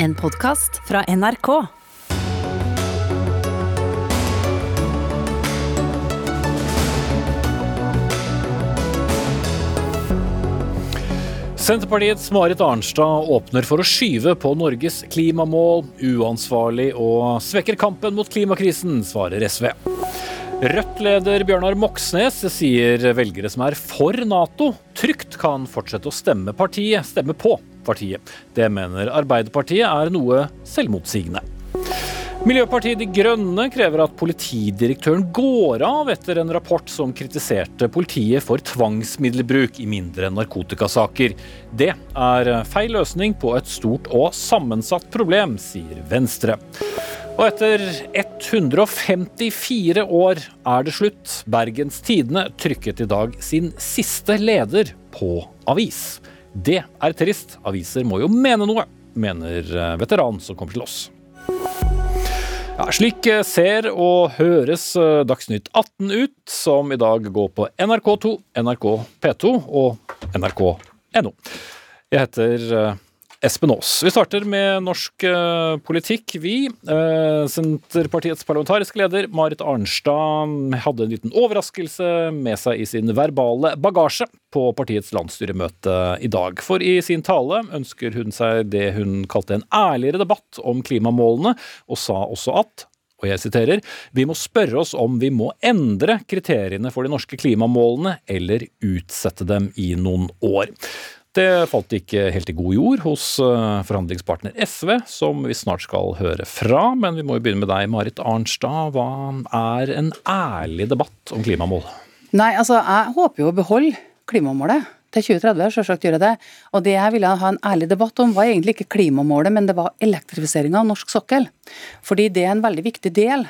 En podkast fra NRK. Senterpartiets Marit Arnstad åpner for å skyve på Norges klimamål. Uansvarlig og svekker kampen mot klimakrisen, svarer SV. Rødt-leder Bjørnar Moxnes sier velgere som er for Nato, trygt kan fortsette å stemme partiet, stemme på partiet. Det mener Arbeiderpartiet er noe selvmotsigende. Miljøpartiet De Grønne krever at politidirektøren går av etter en rapport som kritiserte politiet for tvangsmiddelbruk i mindre narkotikasaker. Det er feil løsning på et stort og sammensatt problem, sier Venstre. Og etter 154 år er det slutt. Bergens Tidende trykket i dag sin siste leder på avis. Det er trist. Aviser må jo mene noe, mener veteran som kommer til oss. Ja, slik ser og høres Dagsnytt 18 ut, som i dag går på NRK2, NRK P2 og nrk.no. Jeg heter Espen Aas. Vi starter med norsk politikk. Vi, Senterpartiets parlamentariske leder Marit Arnstad, hadde en liten overraskelse med seg i sin verbale bagasje på partiets landsstyremøte i dag. For i sin tale ønsker hun seg det hun kalte en ærligere debatt om klimamålene, og sa også at og jeg siterer, vi må spørre oss om vi må endre kriteriene for de norske klimamålene eller utsette dem i noen år. Det falt ikke helt i god jord hos forhandlingspartner SV, som vi snart skal høre fra. Men vi må jo begynne med deg, Marit Arnstad. Hva er en ærlig debatt om klimamål? Nei, altså jeg håper jo å beholde klimamålet til 2030, selvsagt gjør jeg det. Og det jeg ville ha en ærlig debatt om, var egentlig ikke klimamålet, men det var elektrifiseringa av norsk sokkel. Fordi det er en veldig viktig del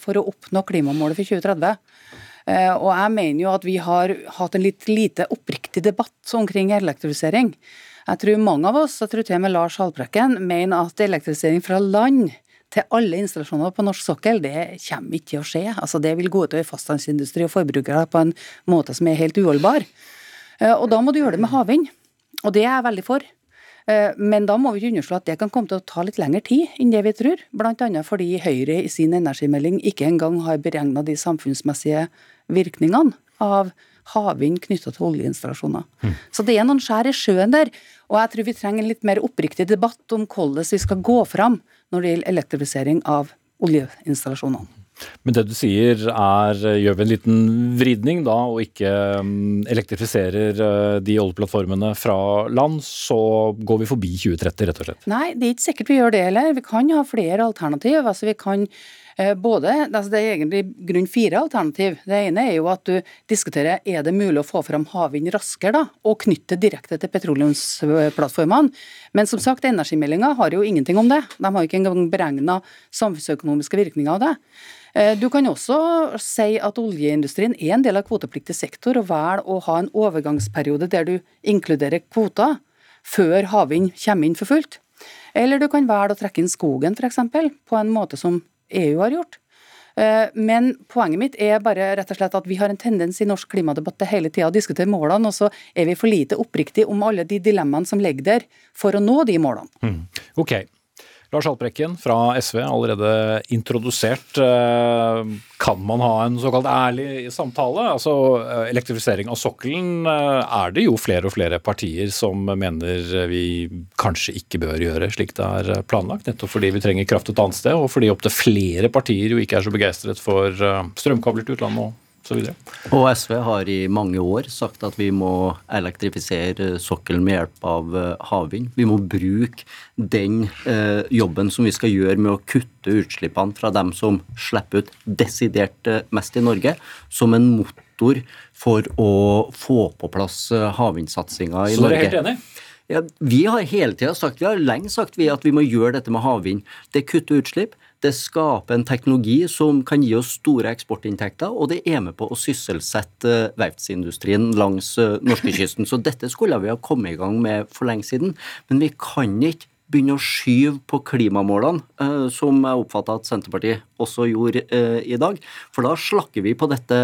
for å oppnå klimamålet for 2030. Og jeg mener jo at vi har hatt en litt lite oppriktig debatt omkring elektrifisering. Jeg tror mange av oss, jeg tror til og med Lars Haltbrekken, mener at elektrifisering fra land til alle installasjoner på norsk sokkel, det kommer ikke til å skje. Altså Det vil gå utover fastlandsindustri og forbrukere på en måte som er helt uholdbar. Og da må du gjøre det med havvind. Og det er jeg veldig for. Men da må vi ikke underslå at det kan komme til å ta litt lengre tid enn det vi tror. Bl.a. fordi Høyre i sin energimelding ikke engang har beregna de samfunnsmessige virkningene av havvind knytta til oljeinstallasjoner. Mm. Så det er noen skjær i sjøen der. Og jeg tror vi trenger en litt mer oppriktig debatt om hvordan vi skal gå fram når det gjelder elektrifisering av oljeinstallasjonene. Men det du sier er gjør vi en liten vridning da, og ikke elektrifiserer de oljeplattformene fra land, så går vi forbi 2030, rett og slett? Nei, det er ikke sikkert vi gjør det heller. Vi kan ha flere alternativ. Altså vi kan både, altså Det er egentlig grunn fire alternativ. Det ene er jo at du diskuterer er det mulig å få fram havvind raskere da, og knytte direkte til petroleumsplattformene. Men som sagt, energimeldinga har jo ingenting om det. De har ikke engang beregna samfunnsøkonomiske virkninger av det. Du kan også si at oljeindustrien er en del av kvotepliktig sektor, og velger å ha en overgangsperiode der du inkluderer kvoter før havvind kommer inn for fullt. Eller du kan velge å trekke inn skogen, f.eks., på en måte som EU har gjort. Men poenget mitt er bare rett og slett at vi har en tendens i norsk klimadebatt til hele tida å diskutere målene, og så er vi for lite oppriktige om alle de dilemmaene som ligger der for å nå de målene. Mm. Ok, Lars Haltbrekken fra SV er allerede introdusert. Kan man ha en såkalt ærlig samtale? Altså Elektrifisering av sokkelen er det jo flere og flere partier som mener vi kanskje ikke bør gjøre slik det er planlagt. Nettopp fordi vi trenger kraft et annet sted, og fordi opptil flere partier jo ikke er så begeistret for strømkabler til utlandet og. Og SV har i mange år sagt at vi må elektrifisere sokkelen med hjelp av havvind. Vi må bruke den eh, jobben som vi skal gjøre med å kutte utslippene fra dem som slipper ut desidert mest i Norge, som en motor for å få på plass havvindsatsinga i Norge. Så dere er helt enig? Ja, vi har hele tida sagt, vi har lenge sagt vi at vi må gjøre dette med havvind. Det kutter utslipp. Det skaper en teknologi som kan gi oss store eksportinntekter, og det er med på å sysselsette verftsindustrien langs norskekysten. Så dette skulle vi ha kommet i gang med for lenge siden. Men vi kan ikke begynne å skyve på klimamålene, som jeg oppfatter at Senterpartiet også gjorde i dag. For da slakker vi på dette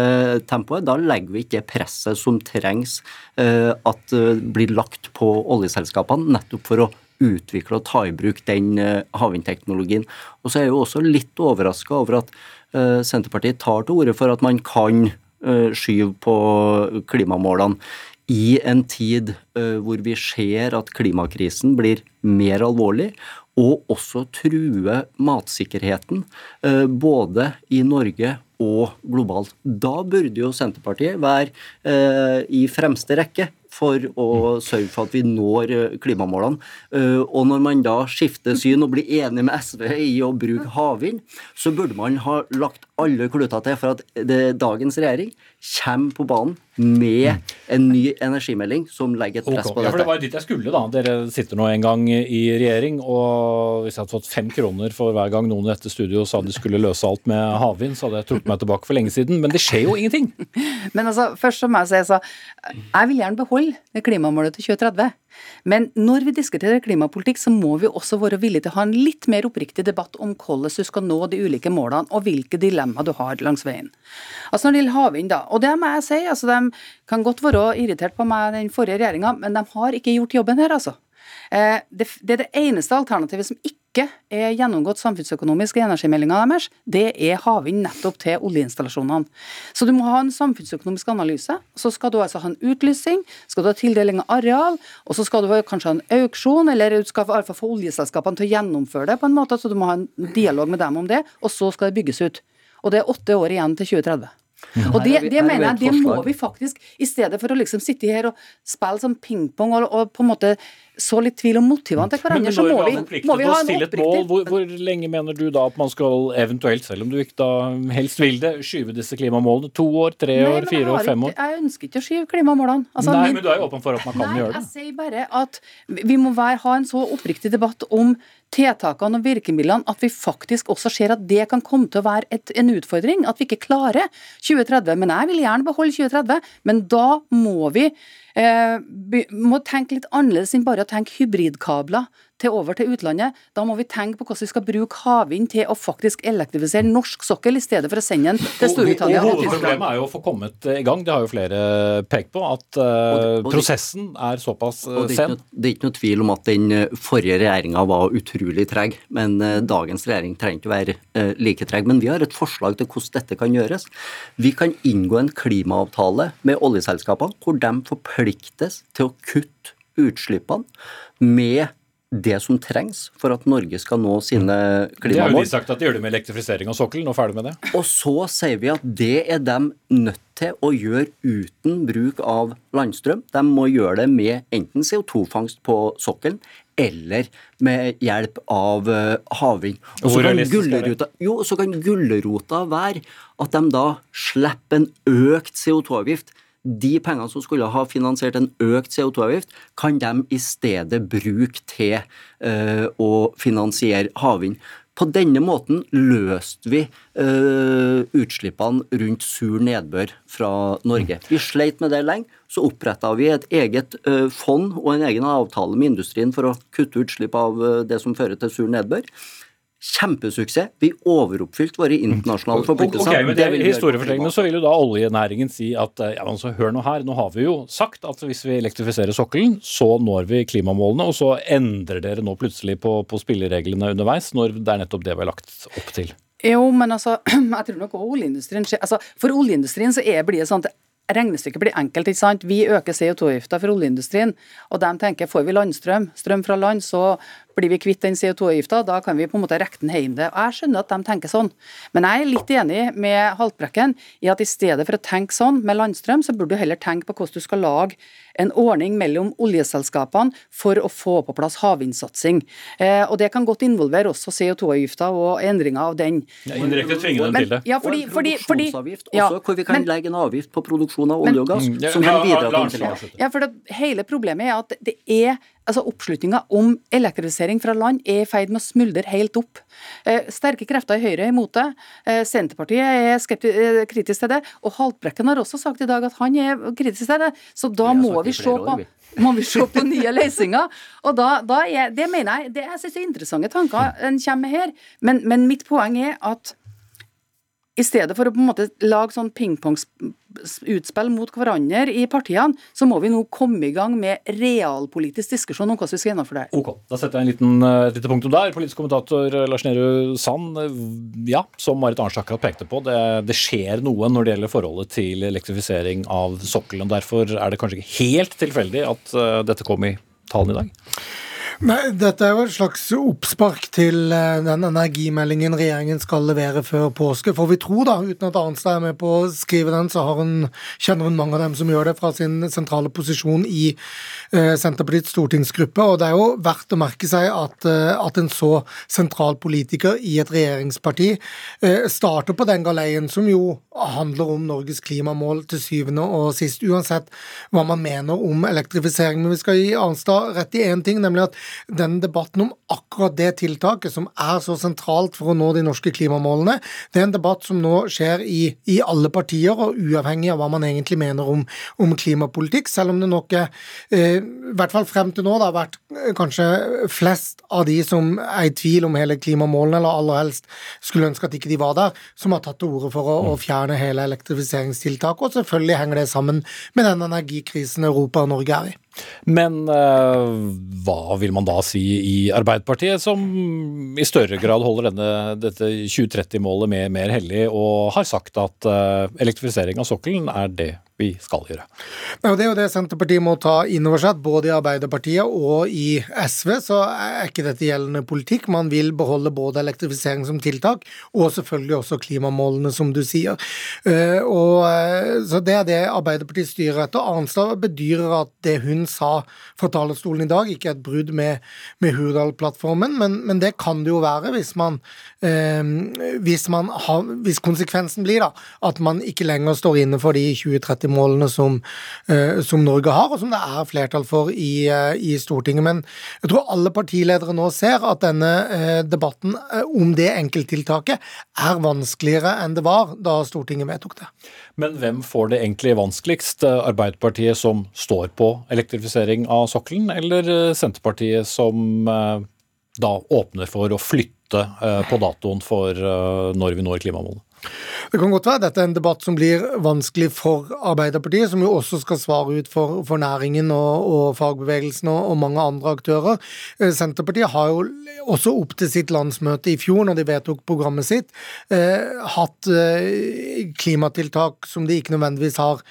tempoet. Da legger vi ikke presset som trengs at blir lagt på oljeselskapene, nettopp for å utvikle og ta i bruk den eh, havvindteknologien. Og så er jeg jo også litt overraska over at uh, Senterpartiet tar til orde for at man kan uh, skyve på klimamålene i en tid hvor vi ser at klimakrisen blir mer alvorlig, og også truer matsikkerheten, både i Norge og globalt. Da burde jo Senterpartiet være i fremste rekke for å sørge for at vi når eh, klimamålene. Eh, og når man da skifter syn og blir enig med SV i å bruke havvind, så burde man ha lagt alle kluter til for at det, dagens regjering kommer på banen med en ny energimelding som legger et press okay. på dette. Ja, for Det var dit jeg skulle, da. Dere sitter nå en gang i regjering, og hvis jeg hadde fått fem kroner for hver gang noen i dette studio sa de skulle løse alt med havvind, så hadde jeg trukket meg tilbake for lenge siden. Men det skjer jo ingenting. Men altså, først så må jeg si så, jeg vil gjerne beholde det klimamålet til 2030. Men når vi diskuterer klimapolitikk, så må vi også være villige til å ha en litt mer oppriktig debatt om hvordan du skal nå de ulike målene, og hvilke dilemmaer du har langs veien. Altså Når det gjelder havvind, da, og det må jeg si, altså de kan godt være irritert på meg, den forrige regjeringa, men de har ikke gjort jobben her, altså. Eh, det er det eneste alternativet som ikke ikke er gjennomgått samfunnsøkonomisk i energimeldinga deres, det er havvind nettopp til oljeinstallasjonene. Så du må ha en samfunnsøkonomisk analyse. Så skal du altså ha en utlysning, skal du ha tildeling av areal, og så skal du kanskje ha en auksjon, eller du skal i få oljeselskapene til å gjennomføre det på en måte, så du må ha en dialog med dem om det, og så skal det bygges ut. Og det er åtte år igjen til 2030. Og det, det mener jeg, det må vi faktisk, i stedet for å liksom sitte her og spille som pingpong og, og på en måte så litt tvil om motivene til hverandre, så må vi, må vi ha en oppriktig mål, hvor, hvor, lenge mener du da at man skal eventuelt, selv om du ikke da helst vil det, skyve disse klimamålene? To år, tre Nei, år, fire år, fem år? Jeg ønsker ikke å skyve klimamålene. Altså, Nei, men du er jo åpen for at man kan Nei, gjøre det. Jeg sier bare at vi må være, ha en så oppriktig debatt om tiltakene og virkemidlene at vi faktisk også ser at det kan komme til å være et, en utfordring. At vi ikke klarer 2030. Men jeg vil gjerne beholde 2030, men da må vi eh, må tenke litt annerledes enn bare å tenke hybridkabler til over til utlandet. Da må vi tenke på hvordan vi skal bruke havvind til å faktisk elektrifisere norsk sokkel, i stedet for å sende den til Storbritannia. Og, og, og Problemet er jo å få kommet i gang, det har jo flere pekt på, at uh, prosessen er såpass uh, det er sen. Noe, det er ikke noe tvil om at den eh, forrige regjeringa var utrolig treg, men uh, dagens regjering trenger ikke være uh, like treg. Men vi har et forslag til hvordan dette kan gjøres. Vi kan inngå en klimaavtale med oljeselskapene hvor de forpliktes til å kutte utslippene med det som trengs for at Norge skal nå sine klimamål. Det har jo de sagt at de gjør det med elektrifisering av sokkelen, og ferdig med det. Og så sier vi at det er de nødt til å gjøre uten bruk av landstrøm. De må gjøre det med enten CO2-fangst på sokkelen eller med hjelp av uh, havvind. Og så kan, gullerota, jo, så kan gulrota være at de da slipper en økt CO2-avgift de pengene som skulle ha finansiert en økt CO2-avgift, kan de i stedet bruke til uh, å finansiere havvind. På denne måten løste vi uh, utslippene rundt sur nedbør fra Norge. Vi sleit med det lenge. Så oppretta vi et eget uh, fond og en egen avtale med industrien for å kutte utslipp av det som fører til sur nedbør. Kjempesuksess. Vi overoppfylte våre internasjonale forpliktelser. Okay, men det, det Historiefortellende så vil jo da oljenæringen si at ja, men så hør nå her, nå har vi jo sagt at hvis vi elektrifiserer sokkelen, så når vi klimamålene, og så endrer dere nå plutselig på, på spillereglene underveis, når det er nettopp det vi har lagt opp til. Jo, men altså, jeg tror nok oljeindustrien altså, For oljeindustrien så er, blir det sånn at regnestykket blir enkelt. ikke sant? Vi øker CO2-avgifta for oljeindustrien, og de tenker får vi landstrøm, strøm fra land, så blir vi kvitt den CO2-avgifta, da kan vi på en måte rekke den hjem. Jeg skjønner at de tenker sånn, men jeg er litt enig med Haltbrekken i at i stedet for å tenke sånn med landstrøm, så burde du heller tenke på hvordan du skal lage en ordning mellom oljeselskapene for å få på plass havvindsatsing. Eh, og det kan godt involvere også CO2-avgifta og endringer av den. Ja, indirekte tvinge dem til det. Ja, fordi, og en produksjonsavgift ja, også, hvor vi kan men, legge en avgift på produksjon av olje og gass. Men, som kan bidra til. Ja, for det, hele problemet er at det er altså Oppslutninga om elektrifisering fra land er i ferd med å smuldre helt opp. Eh, sterke krefter i Høyre er imot det. Eh, Senterpartiet er skeptisk, eh, kritisk til det. Og Haltbrekken har også sagt i dag at han er kritisk til det. Så da må vi, se på, må vi se på nye løsninger. Og da, da er, Det mener jeg det jeg synes er interessante tanker en kommer med her. Men, men mitt poeng er at i stedet for å på en måte lage sånn pingpong-utspill mot hverandre i partiene, så må vi nå komme i gang med realpolitisk diskusjon om hvordan vi skal gjennomføre det. Ok, Da setter jeg en liten, eh, et lite punktum der. Politisk kommentator eh, Lars Nehru Sand. eh, Ja, som Marit Arnstad akkurat pekte på, det, det skjer noe når det gjelder forholdet til elektrifisering av sokkelen. Derfor er det kanskje ikke helt tilfeldig at dette kom i talen i dag. Nei, Dette er jo et slags oppspark til eh, den energimeldingen regjeringen skal levere før påske. For vi tror, da, uten at Arnstad er med på å skrive den, så hun, kjenner hun mange av dem som gjør det fra sin sentrale posisjon i eh, Senterpartiets stortingsgruppe. Og det er jo verdt å merke seg at, eh, at en så sentral politiker i et regjeringsparti eh, starter på den galeien som jo handler om Norges klimamål til syvende og sist, uansett hva man mener om elektrifisering. Men vi skal gi Arnstad rett i én ting, nemlig at den debatten om akkurat det tiltaket som er så sentralt for å nå de norske klimamålene, det er en debatt som nå skjer i, i alle partier, og uavhengig av hva man egentlig mener om, om klimapolitikk, selv om det nok er, eh, i hvert fall frem til nå, det har vært eh, kanskje flest av de som er i tvil om hele klimamålene, eller aller helst skulle ønske at ikke de var der, som har tatt til orde for å, å fjerne hele elektrifiseringstiltaket. Og selvfølgelig henger det sammen med den energikrisen Europa og Norge er i. Men eh, hva vil man da si i Arbeiderpartiet, som i større grad holder denne, dette 2030-målet mer, hellig, og har sagt at eh, elektrifisering av sokkelen er det vi skal gjøre? Det er jo det Senterpartiet må ta inn over seg, både i Arbeiderpartiet og i SV så er ikke dette gjeldende politikk. Man vil beholde både elektrifisering som tiltak, og selvfølgelig også klimamålene, som du sier. Eh, og, eh, så Det er det Arbeiderpartiet styrer etter. Arnstad bedyrer at det hun sa fra talerstolen i dag, ikke er et brudd med, med Hurdal-plattformen, men, men, det kan det jo være hvis man, eh, hvis, man har, hvis konsekvensen blir da, at man ikke lenger står inne for de 2030 målene som, uh, som, Norge har, og som det er flertall for i, uh, i, Stortinget. Men jeg tror alle partiledere nå ser at denne uh, debatten om det enkelttiltaket er vanskeligere enn det var da Stortinget vedtok det. Men hvem får det egentlig vanskeligst? Arbeiderpartiet som står på elektrifisering av sokkelen, eller Senterpartiet som da åpner for å flytte på datoen for når vi når klimamålene? Det kan godt være dette er en debatt som blir vanskelig for Arbeiderpartiet, som jo også skal svare ut for, for næringen og, og fagbevegelsen og, og, mange andre aktører. Eh, Senterpartiet har jo også opp til sitt landsmøte i fjor, når de vedtok programmet sitt, eh, hatt eh, klimatiltak som de ikke nødvendigvis har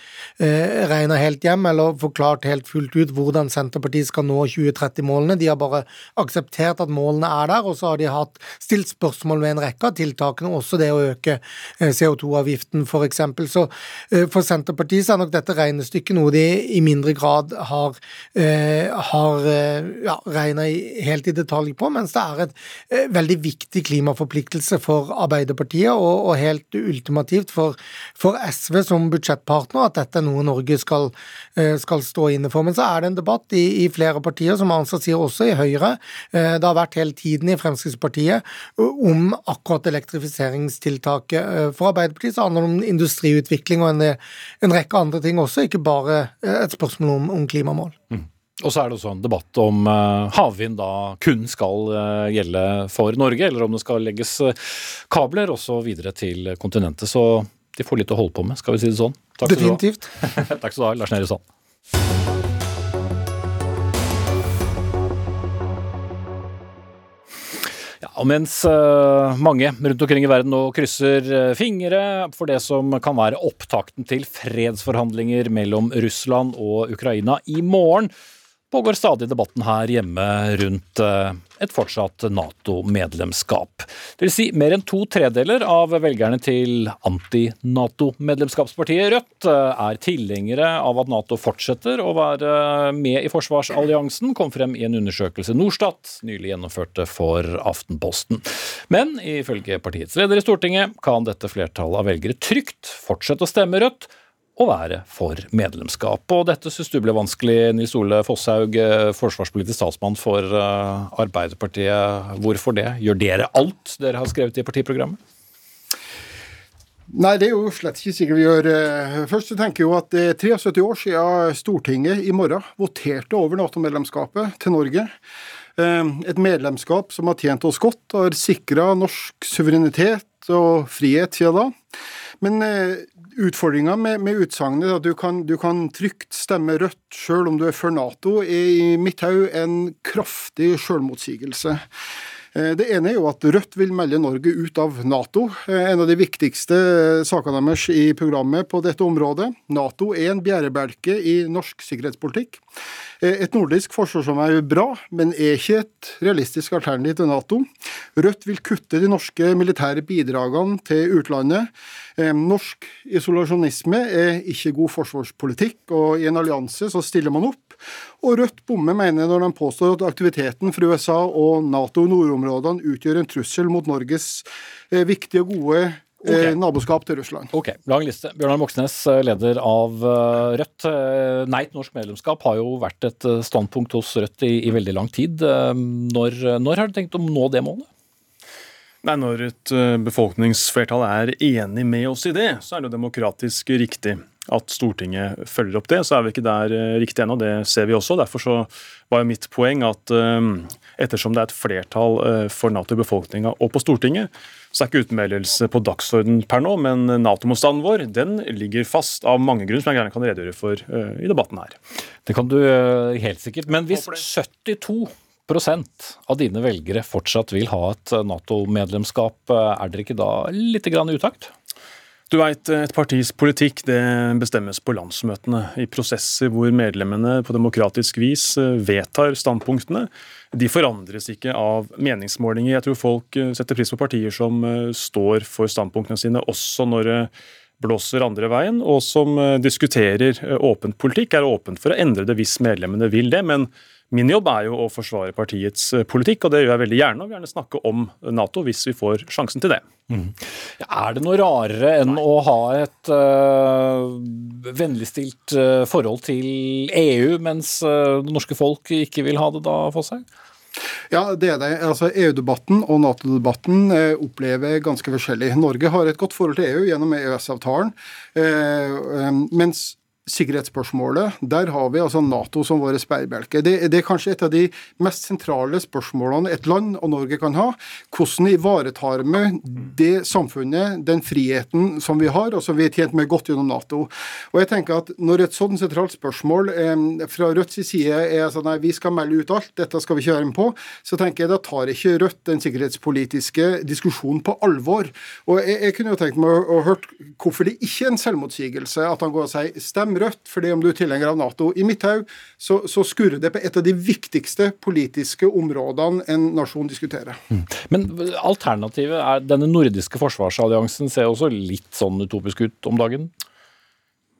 eh, regna helt hjem, eller forklart helt fullt ut hvordan Senterpartiet skal nå 2030-målene. De har bare akseptert at målene er der, og så har de hatt stilt spørsmål ved en rekke av tiltakene, også det å øke CO2-avgiften f.eks. Så eh, for Senterpartiet så er nok dette regnestykket noe de i mindre grad har, eh, har ja, regna helt i detalj på, mens det er et veldig viktig klimaforpliktelse for Arbeiderpartiet, og, og helt ultimativt for, for, SV som budsjettpartner at dette er noe Norge skal, skal stå inne for. Men så er det en debatt i, i flere partier, som Arnstad sier også i Høyre. Det har vært hele tiden i Fremskrittspartiet om akkurat elektrifiseringstiltaket. For Arbeiderpartiet så handler det om industriutvikling og en, en, rekke andre ting også, ikke bare et spørsmål om, om klimamål. Mm. Og så er det også en debatt om uh, havvind da kun skal gjelde for Norge, eller om det skal legges kabler også videre til kontinentet. Så de får litt å holde på med, skal vi si det sånn. Takk Definitivt. Takk skal du ha, Lars Nehru Sand. Og mens uh, mange rundt omkring i verden nå krysser uh, fingre for det som kan være opptakten til fredsforhandlinger mellom Russland og Ukraina i morgen, pågår stadig debatten her hjemme rundt uh, et fortsatt Nato-medlemskap. Det vil si mer enn to tredeler av velgerne til anti-Nato-medlemskapspartiet Rødt er tilhengere av at Nato fortsetter å være med i forsvarsalliansen, kom frem i en undersøkelse Norstat nylig gjennomførte for Aftenposten. Men ifølge partiets leder i Stortinget kan dette flertallet av velgere trygt fortsette å stemme Rødt å være for medlemskap. Og dette syns du ble vanskelig, Nils Ole Fosshaug, forsvarspolitisk statsmann for Arbeiderpartiet. Hvorfor det? Gjør dere alt dere har skrevet i partiprogrammet? Nei, det er jo slett ikke sikkert vi gjør. Først så tenker jeg jo at det er 73 år siden Stortinget i morgen voterte over Nato-medlemskapet til Norge. Et medlemskap som har tjent oss godt, og har sikra norsk suverenitet og frihet siden da. Men eh, utfordringa med, med utsagnet at du kan, du kan trygt stemme rødt sjøl om du er for Nato, er i mitt hode en kraftig sjølmotsigelse. Eh, det ene er jo at Rødt vil melde Norge ut av Nato. Eh, en av de viktigste eh, sakene deres i programmet på dette området. Nato er en bjærebjelke i norsk sikkerhetspolitikk. Et nordisk forsvarssamarbeid er bra, men er ikke et realistisk alternativ til Nato. Rødt vil kutte de norske militære bidragene til utlandet. Norsk isolasjonisme er ikke god forsvarspolitikk, og i en allianse så stiller man opp. Og Rødt bommer mener når de påstår at aktiviteten fra USA og Nato i nordområdene utgjør en trussel mot Norges eh, viktige og gode eh, Okay. naboskap til Russland. Ok, Lang liste. Bjørnar Moxnes, eh, leder av Rødt. Nei til norsk medlemskap har jo vært et standpunkt hos Rødt i, i veldig lang tid. Når, når, har du tenkt å nå det målet? Nei, Når et befolkningsflertall er enig med oss i det, så er det jo demokratisk riktig at Stortinget følger opp det. Så er vi ikke der eh, riktig ennå, det ser vi også. Derfor så var jo mitt poeng at eh, ettersom det er et flertall eh, for Nato i befolkninga og på Stortinget, så er ikke utmeldelse på dagsorden per nå, men Nato-motstanden vår den ligger fast av mange grunner som jeg gjerne kan redegjøre for i debatten her. Det kan du helt sikkert. Men hvis 72 av dine velgere fortsatt vil ha et Nato-medlemskap, er dere ikke da litt utakt? Du veit, et partis politikk det bestemmes på landsmøtene, i prosesser hvor medlemmene på demokratisk vis eh, vedtar standpunktene. De forandres ikke av meningsmålinger. Jeg tror folk eh, setter pris på partier som eh, står for standpunktene sine, også når blåser andre veien, og som diskuterer åpent politikk, er åpent for å endre det hvis medlemmene vil det. men Min jobb er jo å forsvare partiets eh, politikk, og det gjør jeg veldig gjerne. Og gjerne snakke om Nato hvis vi får sjansen til det. Mm. Er det noe rarere enn Nei. å ha et uh, vennligstilt uh, forhold til EU, mens uh, det norske folk ikke vil ha det da, Fossheim? Ja, det er det. Altså, EU-debatten og Nato-debatten eh, opplever ganske forskjellig. Norge har et godt forhold til EU gjennom EØS-avtalen, eh, mens sikkerhetsspørsmålet, der har vi altså Nato som våre sperrebjelke. Det, det, er kanskje et av de mest sentrale spørsmålene et land og Norge kan ha. Hvordan ivaretar vi det samfunnet, den friheten som vi har, og som vi er tjent med godt gjennom Nato. Og jeg tenker at Når et sånn sentralt spørsmål eh, fra Rødts side er sånn nei, vi skal melde ut alt, dette skal vi ikke være med på, så tenker jeg da tar ikke Rødt den sikkerhetspolitiske diskusjonen på alvor. Og jeg, jeg kunne jo tenkt meg å, å hørt hvorfor det ikke er en selvmotsigelse at han går og sier stem Rødt fordi om du er tilhenger av Nato. I mitt hode så, så, skurrer det på et av de viktigste politiske områdene en nasjon diskuterer. Mm. Men alternativet er denne nordiske forsvarsalliansen ser også litt sånn utopisk ut om dagen?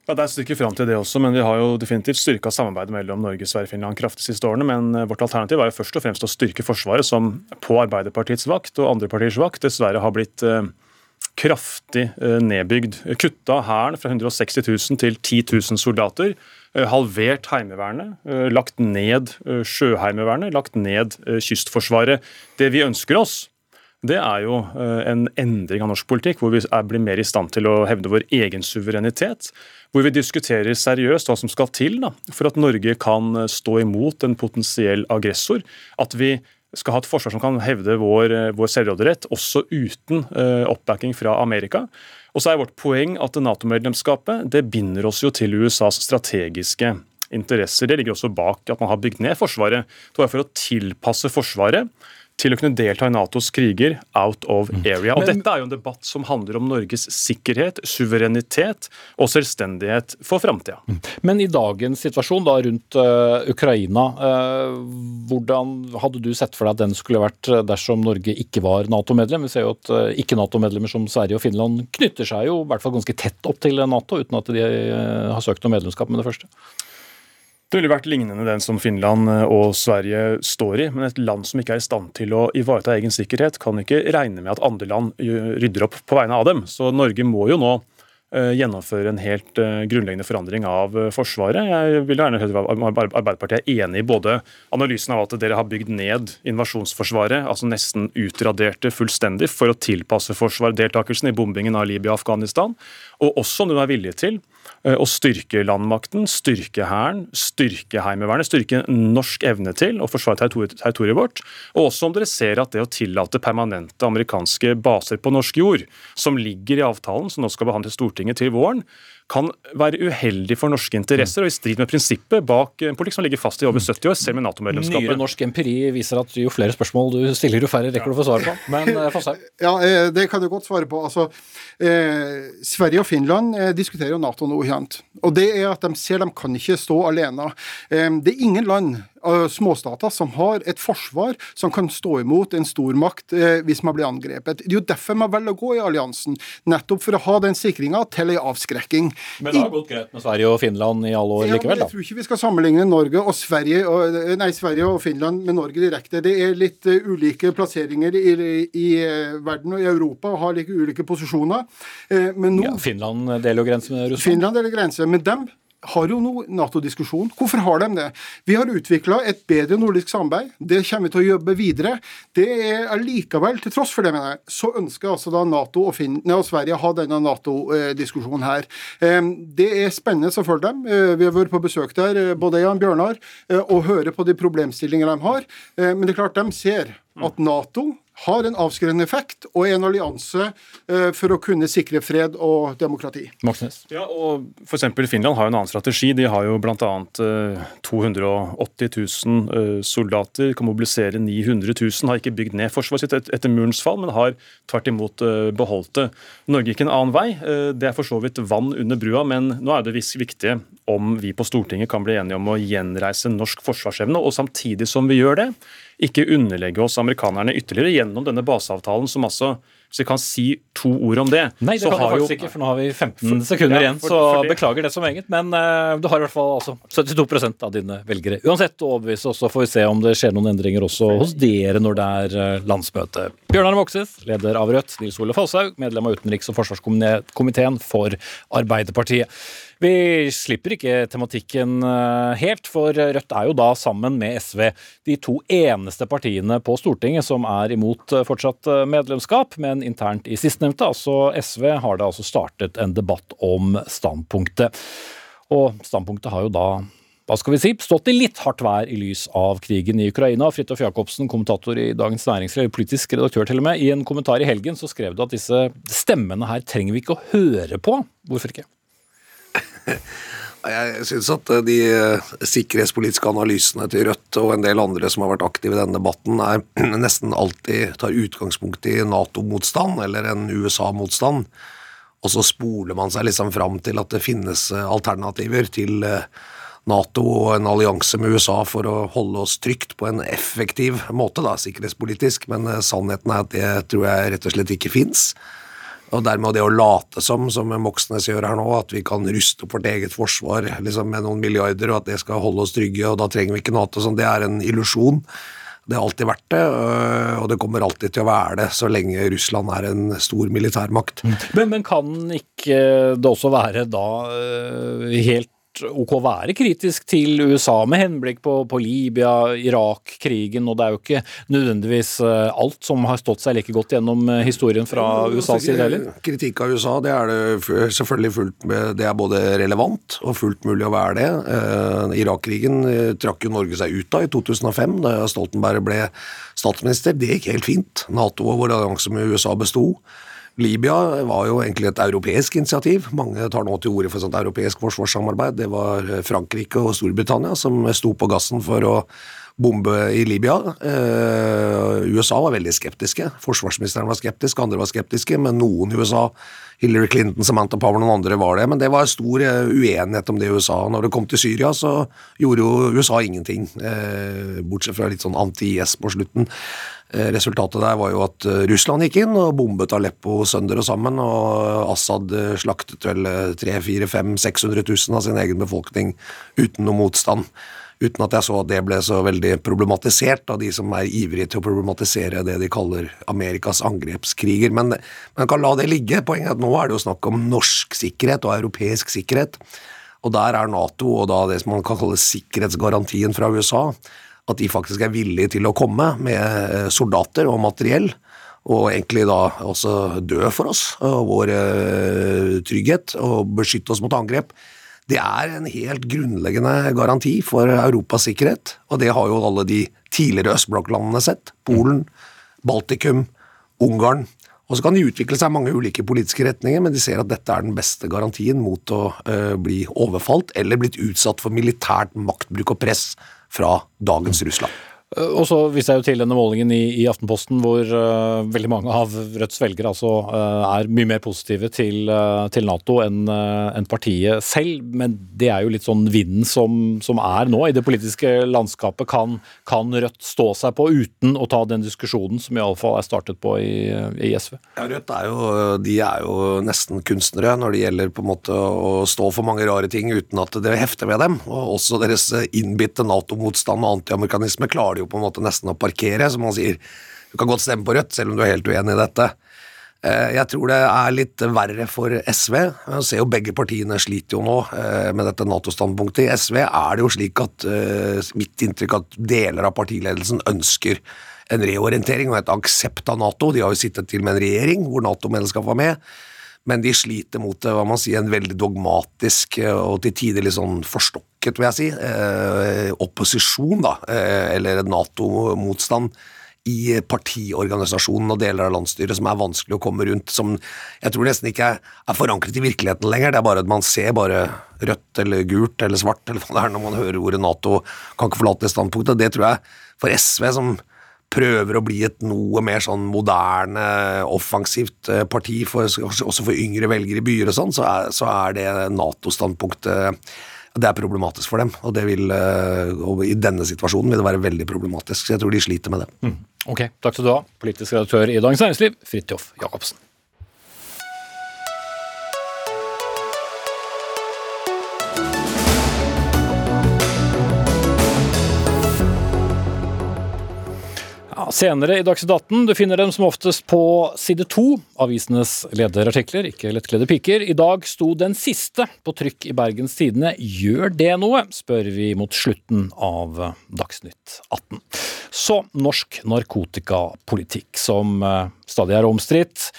Ja, Det er et stykke fram til det også, men vi har jo definitivt styrka samarbeidet mellom Norge, Sverige og Finland kraftig de siste årene. Men eh, vårt alternativ var jo først og fremst å styrke Forsvaret, som på Arbeiderpartiets vakt og andre partiers vakt dessverre har blitt eh, kraftig eh, nedbygd. Kutta Hæren fra 160 000 til 10 000 soldater. Eh, halvert Heimevernet. Eh, lagt ned Sjøheimevernet. Lagt ned Kystforsvaret. Det vi ønsker oss, det er jo en endring av norsk politikk, hvor vi blir mer i stand til å hevde vår egen suverenitet. Hvor vi diskuterer seriøst hva som skal til da, for at Norge kan stå imot en potensiell aggressor. At vi skal ha et forsvar som kan hevde vår, eh, vår selvråderett, også uten uh, oppbacking fra Amerika. Og så er vårt poeng at Nato-medlemskapet det binder oss jo til USAs strategiske interesser. Det ligger også bak at man har bygd ned Forsvaret. Det var for å tilpasse Forsvaret til å kunne delta i Natos kriger out of mm. area. Og Dette er jo en debatt som handler om Norges sikkerhet, suverenitet og selvstendighet for framtida. Mm. Men i dagens situasjon da rundt uh, Ukraina, uh, hvordan hadde du sett for deg at den skulle vært uh, dersom Norge ikke var Nato-medlem? Vi ser jo at ikke-Nato-medlemmer som Sverige og Finland knytter seg jo i hvert fall ganske tett opp til Nato, uten at de har søkt om medlemskap med det første. Det ville vært lignende den som Finland eh, og Sverige står i. Men et land som ikke er i stand til å ivareta egen sikkerhet, kan ikke regne med at andre land rydder opp på vegne av dem. Så Norge må jo nå Eh, gjennomføre en helt eh, grunnleggende forandring av eh, Forsvaret. Jeg vil gjerne høre Arbeiderpartiet er enig i både analysen av at dere har bygd ned invasjonsforsvaret, altså nesten utraderte fullstendig, for å tilpasse forsvarsdeltakelsen i bombingen av Libya og Afghanistan, Og også om du er villig til eh, å styrke landmakten, styrke hæren, styrke Heimevernet, styrke norsk evne til å forsvare territoriet vårt. Og også om dere ser at det å tillate permanente amerikanske baser på norsk jord, som ligger i avtalen som nå skal behandles Stortinget til våren, kan være uheldig for norske interesser og i strid med prinsippet bak en politikk som ligger fast i over 70 år, selv med Nato-medlemskapet. Nyere norsk empiri viser at jo flere spørsmål du stiller, jo færre rekker du å få svar på. Men Fosheim? Ja, eh, det kan du godt svare på. Altså, eh, Sverige og Finland eh, diskuterer jo Nato noe nå. Og det er at de ser de kan ikke stå alene. Eh, det er ingen land småstater som har et forsvar som kan stå imot en stormakt eh, hvis man blir angrepet. Det er jo derfor man velger å gå i alliansen. Nettopp for å ha den sikringa til ei avskrekking. Men det har gått greit med Sverige og Finland i alle år ja, likevel, da? Jeg tror ikke vi skal sammenligne Norge og Sverige, og, nei, Sverige og Finland med Norge direkte. Det er litt uh, ulike plasseringer i, i uh, verden og i Europa og har like ulike posisjoner. Uh, men nå, ja, Finland deler jo grense med Russland. Finland deler grense, men dem har jo noe Nato-diskusjon. Hvorfor har de det? Vi har utvikla et bedre nordisk samarbeid. Det kommer vi til å jobbe videre. Det er allikevel, til tross for det, mener jeg, så ønsker altså da Nato og, Finne, og Sverige å ha denne Nato-diskusjonen her. Det er spennende å følge dem. Eh, vi har vært på besøk der, eh, både Jan Bjørnar, eh, og hører på de problemstillingene de har. Men det er klart, de ser at Nato har en avskrivende effekt og er en allianse eh, for å kunne sikre fred og demokrati. Moxnes. Ja, og F.eks. Finland har jo en annen strategi. De har jo bl.a. 280 000 soldater, kan mobilisere 900 000. Har ikke bygd ned forsvaret sitt etter murens fall, men har tvert imot eh, beholdt det. Norge gikk en annen vei. Eh, det er for så vidt vann under brua, men nå er det visst viktig om vi på Stortinget kan bli enige om å gjenreise norsk forsvarsevne, og samtidig som vi gjør det, ikke underlegge oss amerikanerne ytterligere gjennom denne baseavtalen, som altså hvis vi kan si to ord om det Nei, det kan du faktisk jo, ikke, for nå har vi 15 sekunder ja, igjen. For, så for beklager det som eget. Men uh, du har i hvert fall altså, 72 av dine velgere uansett å overbevise. Og så får vi se om det skjer noen endringer også hos dere når det er uh, landsmøte. Bjørnar Moxnes, leder av Rødt. Nils Ole Falshaug, medlem av utenriks- og forsvarskomiteen for Arbeiderpartiet. Vi slipper ikke tematikken eh, helt, for Rødt er jo da sammen med SV de to eneste partiene på Stortinget som er imot eh, fortsatt eh, medlemskap, men internt i sistnevnte, altså SV, har det altså startet en debatt om standpunktet. Og standpunktet har jo da hva skal vi si, stått i litt hardt vær i lys av krigen i Ukraina. Fridtjof Jacobsen, kommentator i Dagens Næringsliv, politisk redaktør til og med, i en kommentar i helgen så skrev du at disse stemmene her trenger vi ikke å høre på. Hvorfor ikke? Jeg syns at eh, de eh, sikkerhetspolitiske analysene til Rødt og en del andre som har vært aktive i denne debatten, er nesten alltid tar utgangspunkt i Nato-motstand eller en USA-motstand. Og så spoler man seg liksom fram til at det finnes eh, alternativer til Nato og en allianse med USA for å holde oss trygt på en effektiv måte, da, sikkerhetspolitisk. Men sannheten er at det tror jeg rett og slett ikke fins. Og dermed det å late som, som Moxnes gjør her nå, at vi kan ruste opp vårt eget forsvar liksom med noen milliarder, og at det skal holde oss trygge, og da trenger vi ikke Nato, sånn, det er en illusjon. Det har alltid vært det, øh, og det kommer alltid til å være det så lenge Russland er en stor militærmakt. Men, men kan ikke det også være da øh, helt ok å være kritisk til USA med henblikk på, på Libya, Irak-krigen, og det er jo ikke nødvendigvis eh, alt som har stått seg like godt gjennom eh, historien fra USAs side heller? Kritikk av USA, det er det selvfølgelig fullt med, det er både relevant og fullt mulig å være det. Eh, Irak-krigen eh, trakk jo Norge seg ut av i 2005, da Stoltenberg ble statsminister. Det gikk helt fint. Nato og vår allianse med USA besto. Libya var jo egentlig et europeisk initiativ. Mange tar nå til orde for sånt europeisk forsvarssamarbeid. Det var Frankrike og Storbritannia som sto på gassen for å bombe i Libya. Eh, USA var veldig skeptiske. Forsvarsministeren var skeptisk, andre var skeptiske, men noen i USA Hillary Clinton, Samantha Power, noen andre var det. Men det var stor eh, uenighet om det i USA. Når det kom til Syria, så gjorde jo USA ingenting. Eh, bortsett fra litt sånn anti-IS på slutten. Resultatet der var jo at Russland gikk inn og bombet Aleppo sønder og sammen, og Assad slaktet vel 300 500 600 000 av sin egen befolkning uten noe motstand uten at jeg så at det ble så veldig problematisert av de som er ivrige til å problematisere det de kaller Amerikas angrepskriger. Men man kan la det ligge. Poenget er at nå er det jo snakk om norsk sikkerhet og europeisk sikkerhet. Og der er Nato og da det som man kan kalle sikkerhetsgarantien fra USA, at de faktisk er villige til å komme med eh, soldater og materiell og egentlig da også dø for oss og vår eh, trygghet og beskytte oss mot angrep. Det er en helt grunnleggende garanti for Europas sikkerhet, og det har jo alle de tidligere østblokklandene sett. Polen, Baltikum, Ungarn. Og så kan de utvikle seg i mange ulike politiske retninger, men de ser at dette er den beste garantien mot å uh, bli overfalt eller blitt utsatt for militært maktbruk og press fra dagens Russland. Eh, og så viser jeg jo til denne målingen i, i Aftenposten hvor uh, veldig mange av Rødts velgere altså uh, er mye mer positive til, uh, til Nato enn en partiet selv. Men det er jo litt sånn vinden som, som er nå i det politiske landskapet. Kan, kan, Rødt stå seg på uten å ta den diskusjonen som iallfall er startet på i, i, SV? Ja, Rødt er jo, de er jo nesten kunstnere når det gjelder på en måte å stå for mange rare ting uten at det hefter ved dem. Og også deres innbitte Nato-motstand og antiamerikanisme klarer de jo på en måte nesten å parkere, som man sier. Du kan godt stemme på Rødt, selv om du er helt uenig i dette. Eh, jeg tror det er litt verre for SV. Jeg ser jo Begge partiene sliter jo nå eh, med dette Nato-standpunktet. I SV er det jo slik at eh, mitt inntrykk at deler av partiledelsen ønsker en reorientering og et aksept av Nato. De har jo sittet til med en regjering hvor Nato-medlemskap var med men de sliter mot hva man sier, en veldig dogmatisk og til tider litt sånn forstokket, vil jeg si, eh, opposisjon, da, eh, eller Nato-motstand i partiorganisasjonen og deler av landsstyret som er vanskelig å komme rundt, som jeg tror nesten ikke er, forankret i virkeligheten lenger. Det er bare at man ser bare rødt eller gult eller svart eller hva det er når man hører ordet Nato kan ikke forlate det standpunktet. Det tror jeg for SV, som prøver å bli et noe mer sånn moderne, offensivt eh, parti, for, også for yngre velgere i byer og sånn, så, så, er det Nato-standpunktet det er problematisk for dem, og, vil, eh, og i denne situasjonen vil det være veldig problematisk. Så jeg tror de sliter med det. Mm. Ok, takk skal du ha, politisk redaktør i Dagens Næringsliv, Fridtjof Jacobsen. Senere i Dagsnytt 18. Du finner dem som oftest på side to, avisenes lederartikler, ikke lettkledde piker. I dag sto den siste på trykk i Bergens Tidende. Gjør det noe, spør vi mot slutten av Dagsnytt 18. Så norsk narkotikapolitikk, som eh, stadig er omstridt,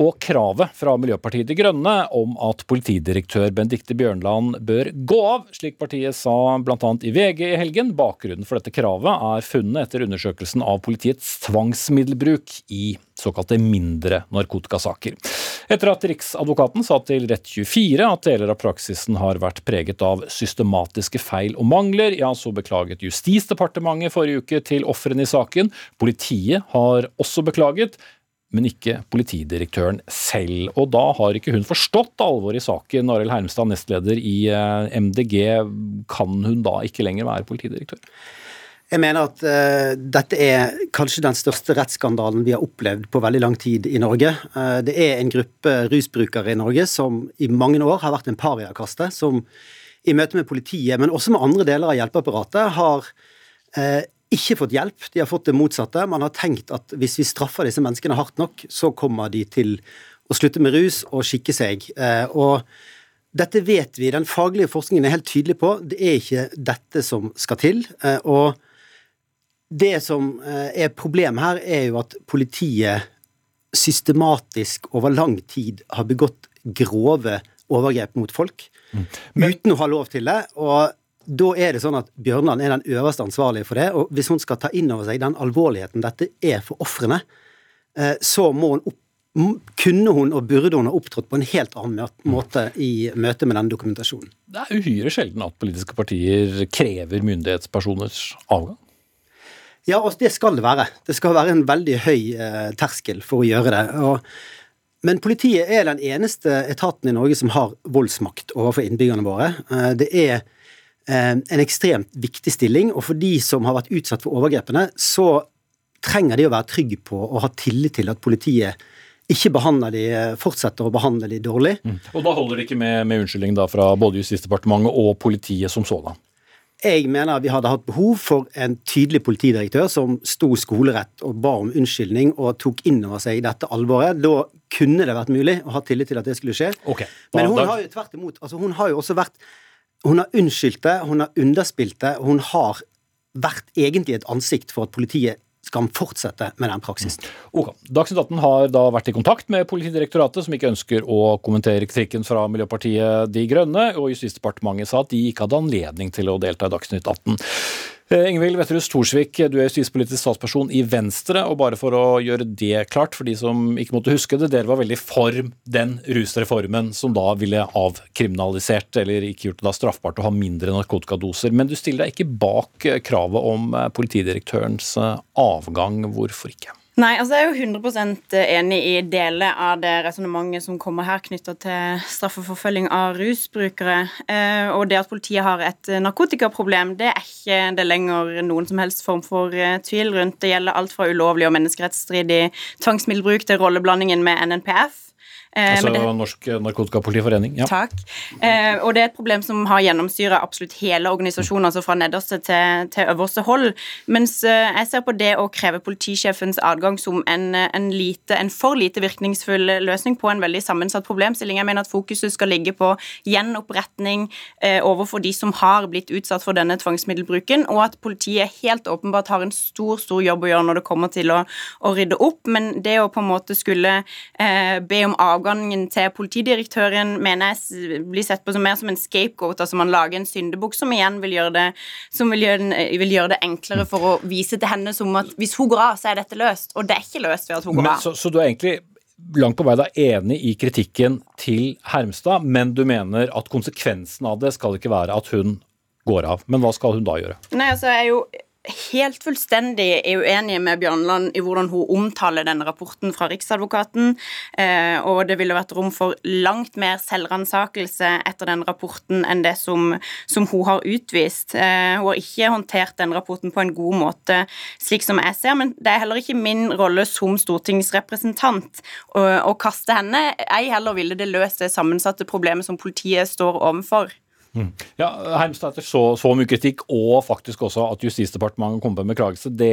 og kravet fra Miljøpartiet De Grønne om at politidirektør Benedicte Bjørnland bør gå av, slik partiet sa bl.a. i VG i helgen. Bakgrunnen for dette kravet er funnet etter undersøkelsen av politiets tvangsmiddelbruk i såkalte mindre narkotikasaker. Etter at Riksadvokaten sa til Rett24 at deler av praksisen har vært preget av systematiske feil og mangler, ja, så beklaget Justisdepartementet forrige uke til ofrene i saken. Politiet har også beklaget men ikke politidirektøren selv. Og da har ikke hun forstått alvoret i saken. Arild Hermstad, nestleder i eh, MDG, kan hun da ikke lenger være politidirektør? Jeg mener at uh, dette er kanskje den største rettsskandalen vi har opplevd på veldig lang tid i Norge. Uh, det er en gruppe rusbrukere i Norge som i mange år har vært en pariakaste, som i møte med politiet, men også med andre deler av hjelpeapparatet, har uh, ikke fått hjelp, de har fått det motsatte. Man har tenkt at hvis vi straffer disse menneskene hardt nok, så kommer de til å slutte med rus og skikke seg. Og dette vet vi, den faglige forskningen er helt tydelig på. Det er ikke dette som skal til. Og det som eh, er problemet her, er jo at politiet systematisk over lang tid har begått grove overgrep mot folk mm. Men, uten å ha lov til det. og da er det sånn at Bjørnland er den øverste ansvarlige for det. Og hvis hun skal ta inn over seg den alvorligheten dette er for ofrene, eh, så må hun opp, kunne hun og burde hun ha opptrådt på en helt annen måte i møte med den dokumentasjonen. Det er uhyre sjelden at politiske partier krever myndighetspersoners avgang. Ja, og det skal det være. Det skal være en veldig høy eh, terskel for å gjøre det. Og, men politiet er den eneste etaten i Norge som har voldsmakt overfor innbyggerne våre. Eh, det er Eh, en ekstremt viktig stilling, og for de som har vært utsatt for overgrepene, så trenger de å være trygge på og ha tillit til at politiet ikke behandler de, fortsetter å behandle de dårlig. Mm. Og da holder det ikke med, med unnskyldning fra både Justisdepartementet og politiet som sådan? Jeg mener vi hadde hatt behov for en tydelig politidirektør som sto skolerett og ba om unnskyldning og tok inn over seg dette alvoret. Da kunne det vært mulig å ha tillit til at det skulle skje. Okay. Men hun har jo tvert imot altså Hun har jo også vært hun har unnskyldt det, hun har underspilt det, hun har vært egentlig et ansikt for at politiet skal han fortsette med den praksisen. Ok. Dagsnytt 18 har da vært i kontakt med Politidirektoratet, som ikke ønsker å kommentere kritikken fra Miljøpartiet De Grønne, og Justisdepartementet sa at de ikke hadde anledning til å delta i Dagsnytt 18. Eh, Ingvild Wetterhus Thorsvik, du er justispolitisk statsperson i Venstre. og Bare for å gjøre det klart for de som ikke måtte huske det, dere var veldig for den rusreformen som da ville avkriminalisert, eller ikke gjort det da straffbart å ha mindre narkotikadoser. Men du stiller deg ikke bak eh, kravet om eh, politidirektørens avgang. Hvorfor ikke? Nei, altså jeg er jo 100% enig i deler av det resonnementet som kommer her knytta til straffeforfølging av rusbrukere. Eh, og det at politiet har et narkotikaproblem, det er ikke det lenger noen som helst form for eh, tvil rundt. Det gjelder alt fra ulovlig og menneskerettsstridig tvangsmiddelbruk til rolleblandingen med NNPF. Eh, altså det, Norsk Narkotikapolitiforening. Ja. Takk. Eh, og det er et problem som har gjennomsyra absolutt hele organisasjonen, altså fra nederste til, til øverste hold. Mens eh, jeg ser på det å kreve politisjefens adgang som en, en, lite, en, for lite virkningsfull løsning på en veldig sammensatt problemstilling. Jeg mener at fokuset skal ligge på gjenoppretning eh, overfor de som har blitt utsatt for denne tvangsmiddelbruken, og at politiet helt åpenbart har en stor, stor jobb å gjøre når det kommer til å, å rydde opp. Men det å på en måte skulle eh, be om avgang avgangen til politidirektøren mener jeg blir sett på som mer som en scapegoat. altså Man lager en syndebukk som igjen vil gjøre, det, vil, gjøre vil gjøre, det, enklere for å vise til henne som at hvis hun går av, så er dette løst. Og det er ikke løst ved at hun går men, av. Så, så du er egentlig langt på vei da enig i kritikken til Hermstad, men du mener at konsekvensen av det skal ikke være at hun går av. Men hva skal hun da gjøre? Nei, altså jeg er jo helt fullstendig er uenige med Bjørnland i hvordan hun omtaler denne rapporten fra Riksadvokaten. Eh, og det ville vært rom for langt mer selvransakelse etter den rapporten enn det som, som hun har utvist. Eh, hun har ikke håndtert den rapporten på en god måte, slik som jeg ser, men det er heller ikke min rolle som stortingsrepresentant å, å kaste henne. Ei heller ville det løst det sammensatte problemet som politiet står overfor. Mm. Ja, Hermstad etter så, så, mye kritikk, og faktisk også at Justisdepartementet kommer med beklagelse, det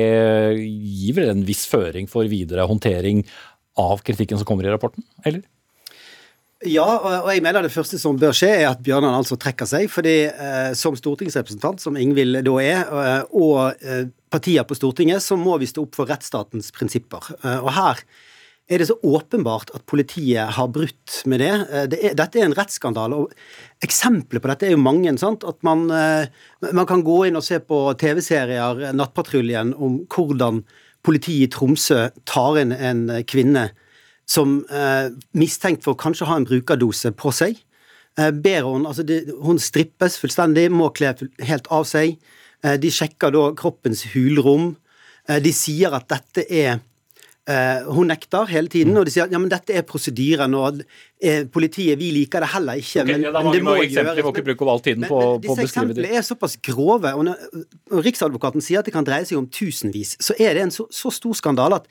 gir vel en viss føring for videre håndtering av kritikken som kommer i rapporten, eller? Ja, og jeg mener det første som bør skje, er at Bjørnan altså trekker seg. fordi eh, som stortingsrepresentant, som Ingvild da er, eh, og eh, partier på Stortinget, så må vi stå opp for rettsstatens prinsipper. Eh, og her er det så åpenbart at politiet har brutt med det. Eh, det er, dette er en rettsskandale. og Eksempler på dette er jo mange. Sant? At man, eh, man kan gå inn og se på TV-serier, eh, Nattpatruljen, om hvordan politiet i Tromsø tar inn en kvinne som eh, mistenkt for å kanskje ha en brukerdose på seg. Ber hun, altså de, hun strippes fullstendig, må kle helt av seg. De sjekker da kroppens hulrom. De sier at dette er hun nekter hele tiden, og de sier at ja, men dette er prosedyren, og uh, politiet vi liker det heller ikke. Okay, men, ja, det, men det må gjøres. Vi må ikke bruke all tiden på, men, på å beskrive det. Disse eksemplene er såpass grove, og når, Riksadvokaten sier at det kan dreie seg om tusenvis, så er det en så, så stor skandale at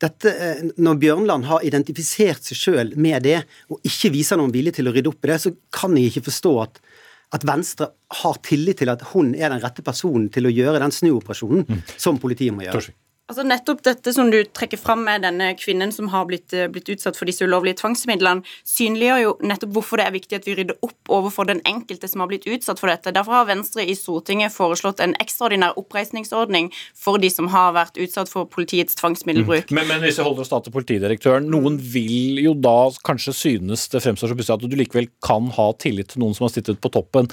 dette, uh, når Bjørnland har identifisert seg sjøl med det, og ikke viser noen vilje til å rydde opp i det, så kan jeg ikke forstå at at Venstre har tillit til at hun er den rette personen til å gjøre den snuoperasjonen mm. som politiet må gjøre. Altså Nettopp dette som du trekker fram med denne kvinnen som har blitt, eh, blitt, utsatt for disse ulovlige tvangsmidlene, synliggjør jo nettopp hvorfor det er viktig at vi rydder opp overfor den enkelte som har blitt utsatt for dette. Derfor har Venstre i Stortinget foreslått en ekstraordinær oppreisningsordning for de som har vært utsatt for politiets tvangsmiddelbruk. Mm. Men, men, hvis vi holder oss da til politidirektøren, noen vil jo da kanskje synes det fremstår så pussig at du likevel kan ha tillit til noen som har sittet på toppen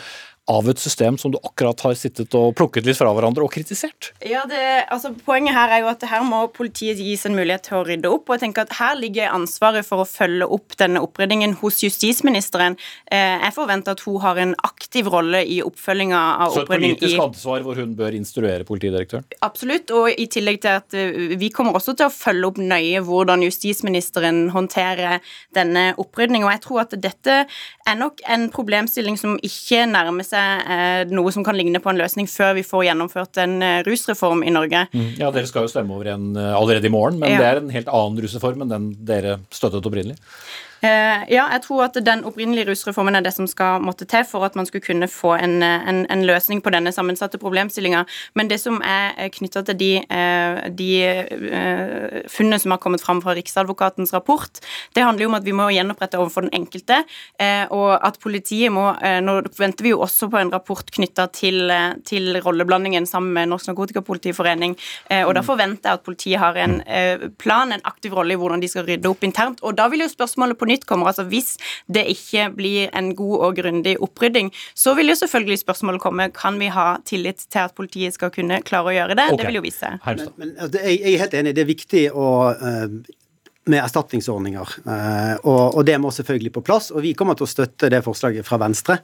av et system som du akkurat har sittet og plukket litt fra hverandre og kritisert? Ja, det, altså Poenget her er jo at her må politiet gis en mulighet til å rydde opp. og jeg tenker at Her ligger ansvaret for å følge opp denne oppryddingen hos justisministeren. Eh, jeg forventer at hun har en aktiv rolle i oppfølginga av opprydding. Så et politisk ansvar hvor hun bør instruere politidirektøren? Absolutt, og i tillegg til at eh, vi kommer også til å følge opp nøye hvordan justisministeren håndterer denne opprydninga. Jeg tror at dette er nok en problemstilling som ikke nærmer seg eh, noe som kan ligne på en løsning før vi får gjennomført en eh, rusreform i Norge. Mm. Ja, Dere skal jo stemme over en eh, allerede i morgen, men ja. det er en helt annen rusreform enn den dere støttet opprinnelig? Eh, ja, jeg tror at den opprinnelige rusreformen er det som skal måtte til for at man skulle kunne få en, en, en løsning på denne sammensatte problemstillinga. Men det som er knytta til de, eh, de eh, funnene som har kommet fram fra Riksadvokatens rapport, det handler jo om at vi må gjenopprette overfor den enkelte, og at politiet må Nå venter vi jo også på en rapport knytta til, til rolleblandingen sammen med Norsk Narkotikapolitiforening, og da forventer jeg at politiet har en plan, en aktiv rolle i hvordan de skal rydde opp internt. Og da vil jo spørsmålet på nytt kommer. Altså Hvis det ikke blir en god og grundig opprydding, så vil jo selvfølgelig spørsmålet komme kan vi ha tillit til at politiet skal kunne klare å gjøre det. Okay. Det vil jo vise seg. Men, men, altså, jeg er helt enig, det er viktig å uh, med erstatningsordninger. Uh, og, og, det må selvfølgelig på plass. Og vi kommer til å støtte det forslaget fra Venstre.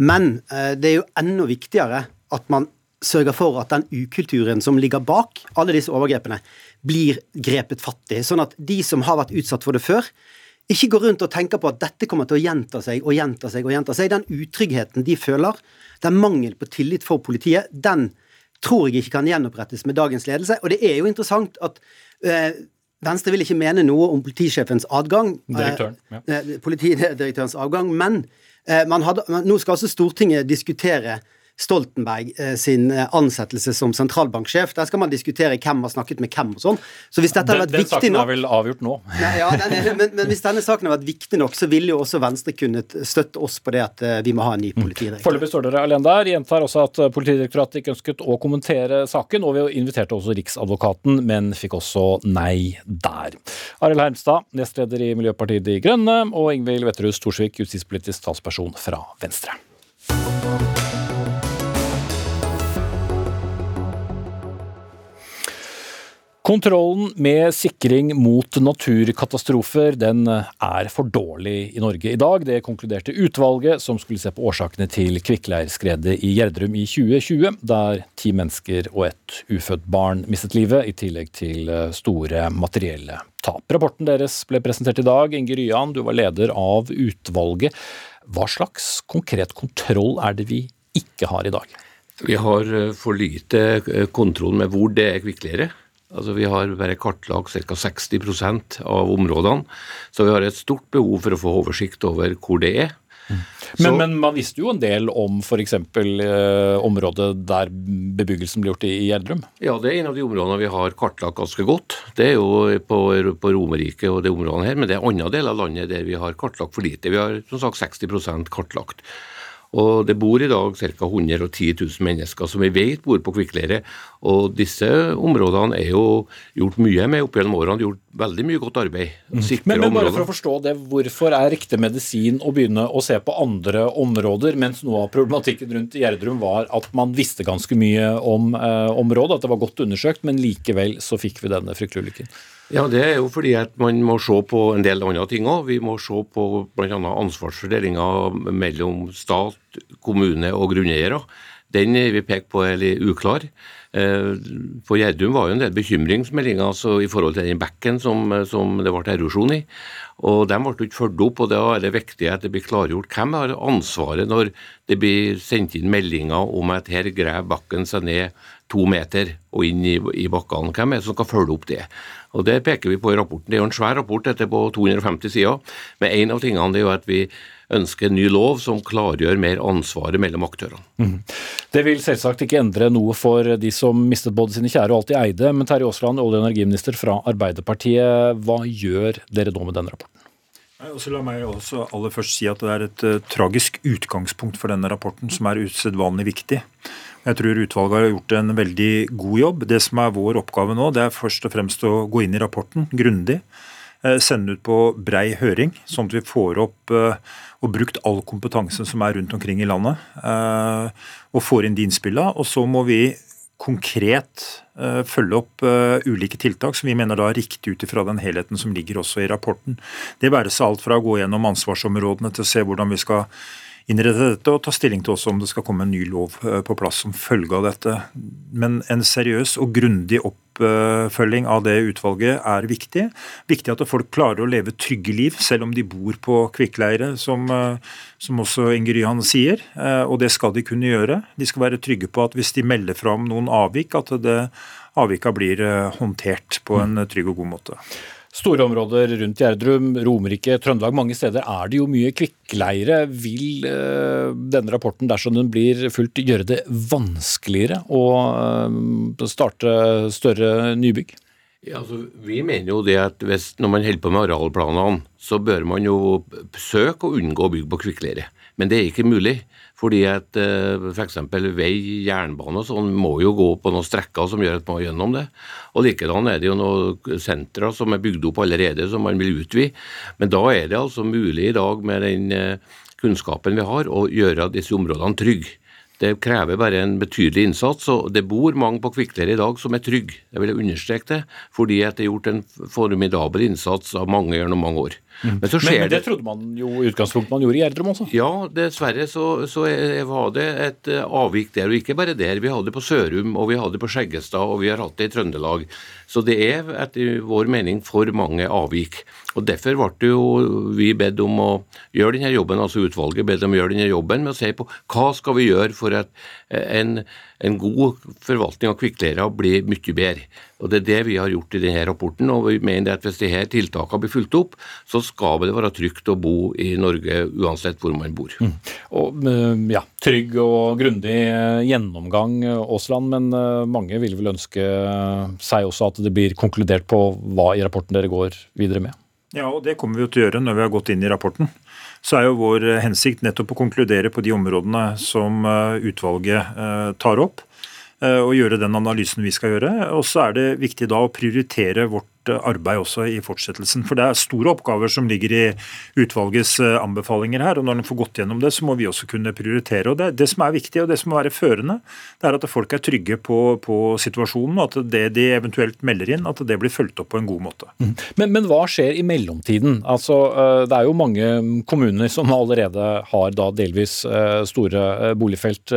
Men uh, det er jo enda viktigere at man sørger for at den ukulturen som ligger bak alle disse overgrepene, blir grepet fatt i. Sånn at de som har vært utsatt for det før, ikke gå rundt og tenke på at dette kommer til å gjenta seg og gjenta seg og gjenta seg. Den utryggheten de føler, den mangel på tillit for politiet, den tror jeg ikke kan gjenopprettes med dagens ledelse. Og det er jo interessant at øh, Venstre vil ikke mene noe om politisjefens adgang. Direktøren, ja. øh, politidirektørens avgang, men øh, hadde, nå skal altså Stortinget diskutere Stoltenberg eh, sin eh, ansettelse som sentralbanksjef. Der skal man diskutere hvem har snakket med hvem og sånn. Så hvis dette har vært den, viktig nok Den saken er vel avgjort nå. Nei, ja, er, men, men, hvis denne saken har vært viktig nok, så ville jo også Venstre kunnet støtte oss på det at uh, vi må ha en ny mm. politidirektør. Foreløpig står dere alene der. Gjentar også at Politidirektoratet ikke ønsket å kommentere saken, og vi inviterte også Riksadvokaten, men fikk også nei der. Arild Hermstad, nestleder i Miljøpartiet De Grønne, og Ingvild Wetterhus Thorsvik, justispolitisk talsperson fra Venstre. Kontrollen med sikring mot naturkatastrofer den er for dårlig i Norge i dag. Det konkluderte utvalget som skulle se på årsakene til kvikkleirskredet i Gjerdrum i 2020, der ti mennesker og et ufødt barn mistet livet, i tillegg til store materielle tap. Rapporten deres ble presentert i dag. Inge Ryan, du var leder av utvalget. Hva slags konkret kontroll er det vi ikke har i dag? Vi har for lite kontroll med hvor det er kvikkleire. Altså Vi har bare kartlagt ca. 60% av områdene, så vi har et stort behov for å få oversikt over hvor det er. Mm. Men, men, man visste jo en del om f.eks. Eh, området der bebyggelsen ble gjort i, i Gjerdrum? Ja, det er en av de områdene vi har kartlagt ganske godt. Det er jo på, på Romerike og det området her, men det er andre deler av landet der vi har kartlagt for lite. Vi har som sagt 60% kartlagt. Og det bor i dag ca. 110 000 mennesker som vi vet bor på kvikkleire. Og disse områdene er jo gjort mye med opp gjennom årene. Gjort veldig mye godt arbeid. Mm. Men, men, bare for å forstå det, hvorfor er riktig medisin å begynne å se på andre områder, mens noe av problematikken rundt Gjerdrum var at man visste ganske mye om eh, området, at det var godt undersøkt, men likevel så fikk vi denne fryktelige ulykken? Ja, Det er jo fordi at man må se på en del andre ting òg. Vi må se på bl.a. ansvarsfordelinga mellom stat, kommune og grunneiere. Den vi peker på er litt uklar. Eh, på Gjerdum var jo en del bekymringsmeldinger altså i forhold til den bekken som, som det ble erosjon i. Og De ble ikke fulgt opp, og da er det viktig at det blir klargjort hvem har ansvaret når det blir sendt inn meldinger om at her graver bakken seg ned to meter og inn i, i bakkene. Hvem er det som skal følge opp det? Og Det peker vi på i rapporten. Det er jo en svær rapport, dette på 250 sider. Men en av tingene er jo at vi ønsker en ny lov som klargjør mer ansvaret mellom aktørene. Mm. Det vil selvsagt ikke endre noe for de som mistet både sine kjære og alt de eide. Men Terje Aasland, olje- og energiminister fra Arbeiderpartiet, hva gjør dere nå med denne rapporten? Også la meg også aller først si at Det er et uh, tragisk utgangspunkt for denne rapporten, som er usedvanlig viktig. Jeg tror utvalget har gjort en veldig god jobb. Det som er vår oppgave nå, det er først og fremst å gå inn i rapporten grundig. Uh, sende ut på brei høring, sånn at vi får opp uh, og brukt all kompetanse som er rundt omkring i landet. Og får inn de innspillene. Og så må vi konkret følge opp ulike tiltak som vi mener da er riktig ut ifra den helheten som ligger også i rapporten. Det være seg alt fra å gå gjennom ansvarsområdene til å se hvordan vi skal innrette dette og ta stilling til også om det skal komme en ny lov uh, på plass som følge av dette. Men en seriøs og grundig oppfølging av det utvalget er viktig. Viktig at folk klarer å leve trygge liv, selv om de bor på kvikkleire, som som også Inger Ryhan sier. Eh, og det skal de kunne gjøre. De skal være trygge på at hvis de melder fram noen avvik, at det avvika blir eh, håndtert på en trygg og god måte. Store områder rundt Gjerdrum, Romerike, Trøndelag, mange steder er det jo mye kvikkleire. Vil eh, denne rapporten, dersom den blir fulgt, gjøre det vanskeligere å eh, starte større nybygg? Ja, altså, vi mener jo det at hvis, når man holder på med arealplanene, så bør man jo søke å unngå å bygge på kvikkleire. Men det er ikke mulig. Fordi at f.eks. For vei, jernbane og sånn må jo gå på noen strekker som gjør at man må gjennom det. Og likedan er det jo noen sentre som er bygd opp allerede som man vil utvide. Men da er det altså mulig i dag med den uh, kunnskapen vi har, å gjøre disse områdene trygge. Det krever bare en betydelig innsats, og det bor mange på Kvikler i dag som er trygge. Jeg vil understreke det, fordi det er gjort en formidabel innsats av mange gjennom mange år. Mm. Men, men, men, det trodde man jo i utgangspunktet man gjorde i Gjerdrum også? Ja, dessverre så, så, var det et eh, avvik der. Og ikke bare der. Vi hadde det på Sørum, og vi hadde det på Skjeggestad, og vi har hatt det i Trøndelag. Så det er etter vår mening for mange avvik. Og Derfor ble vi bedt om å gjøre denne jobben, altså utvalget bedt om å gjøre denne jobben med å se på hva skal vi gjøre for at eh, en, en god forvaltning av kvikkleira blir mye bedre. Og Det er det vi har gjort i denne rapporten. og vi mener at Hvis disse tiltakene blir fulgt opp, så skal det være trygt å bo i Norge uansett hvor man bor. Mm. Og, eh, ja, Trygg og grundig eh, gjennomgang, Aasland, men mange vil vel ønske seg også at det blir konkludert på hva i rapporten dere går videre med? Ja, og det kommer vi jo til å gjøre når vi har gått inn i rapporten. Så er jo vår hensikt nettopp å konkludere på de områdene som eh, utvalget eh, tar opp, eh, og gjøre den analysen vi skal gjøre. Og så er det viktig da å prioritere vårt arbeid også i fortsettelsen. For det er store oppgaver som ligger i utvalgets eh, anbefalinger her. og Når en får gått gjennom det, så må vi også kunne prioritere. og Det, det som er viktig og det som må være førende, det er at folk er trygge på, på situasjonen, og at det de eventuelt melder inn, at det blir fulgt opp på en god måte. Mm. Men, men hva skjer i mellomtiden? Altså, eh, Det er jo mange kommuner som allerede har da delvis eh, store boligfelt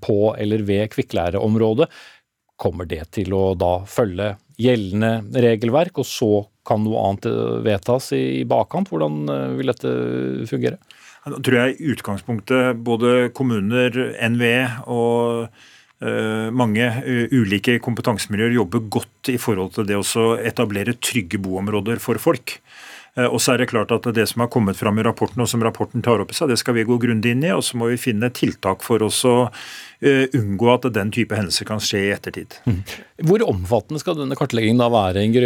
på eller ved kvikklæreområdet. Kommer det til å da følge gjeldende regelverk, og så kan noe annet eh, vedtas i bakkant? Hvordan eh, vil dette fungere? Da tror jeg i utgangspunktet både kommuner, NVE og uh, mange ulike kompetansemiljøer jobber godt i forhold til det å etablere trygge boområder for folk. Uh, og så er det klart at Det som har kommet fram i rapporten, og som rapporten tar opp i seg, det skal vi gå grundig inn i. Og så må vi finne tiltak for oss å Eh, unngå at den type hendelser kan skje i ettertid. Mm. Hvor omfattende skal denne kartleggingen da være, Inger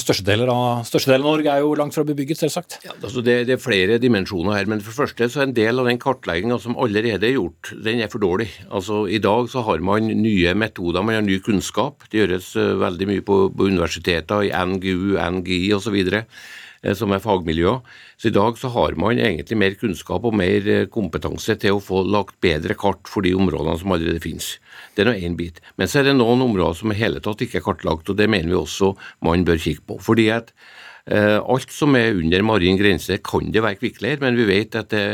størstedelen, størstedelen av, Norge er jo langt fra bebygget, selvsagt. Ja, altså det, det, er flere dimensjoner her. men for det første så er En del av den kartlegginga som allerede er gjort, den er for dårlig. Altså I dag så har man nye metoder, man har ny kunnskap. Det gjøres veldig mye på, på universiteter, i NGU, NGI osv. Eh, som er fagmiljøer. Så I dag så har man egentlig mer kunnskap og mer eh, kompetanse til å få lagt bedre kart for de områdene som allerede finnes. Det er nå én bit. Men så er det noen områder som i hele tatt ikke er kartlagt, og det mener vi også man bør kikke på. Fordi at Alt som er under marin grense kan det være kvikkleir, men vi vet at det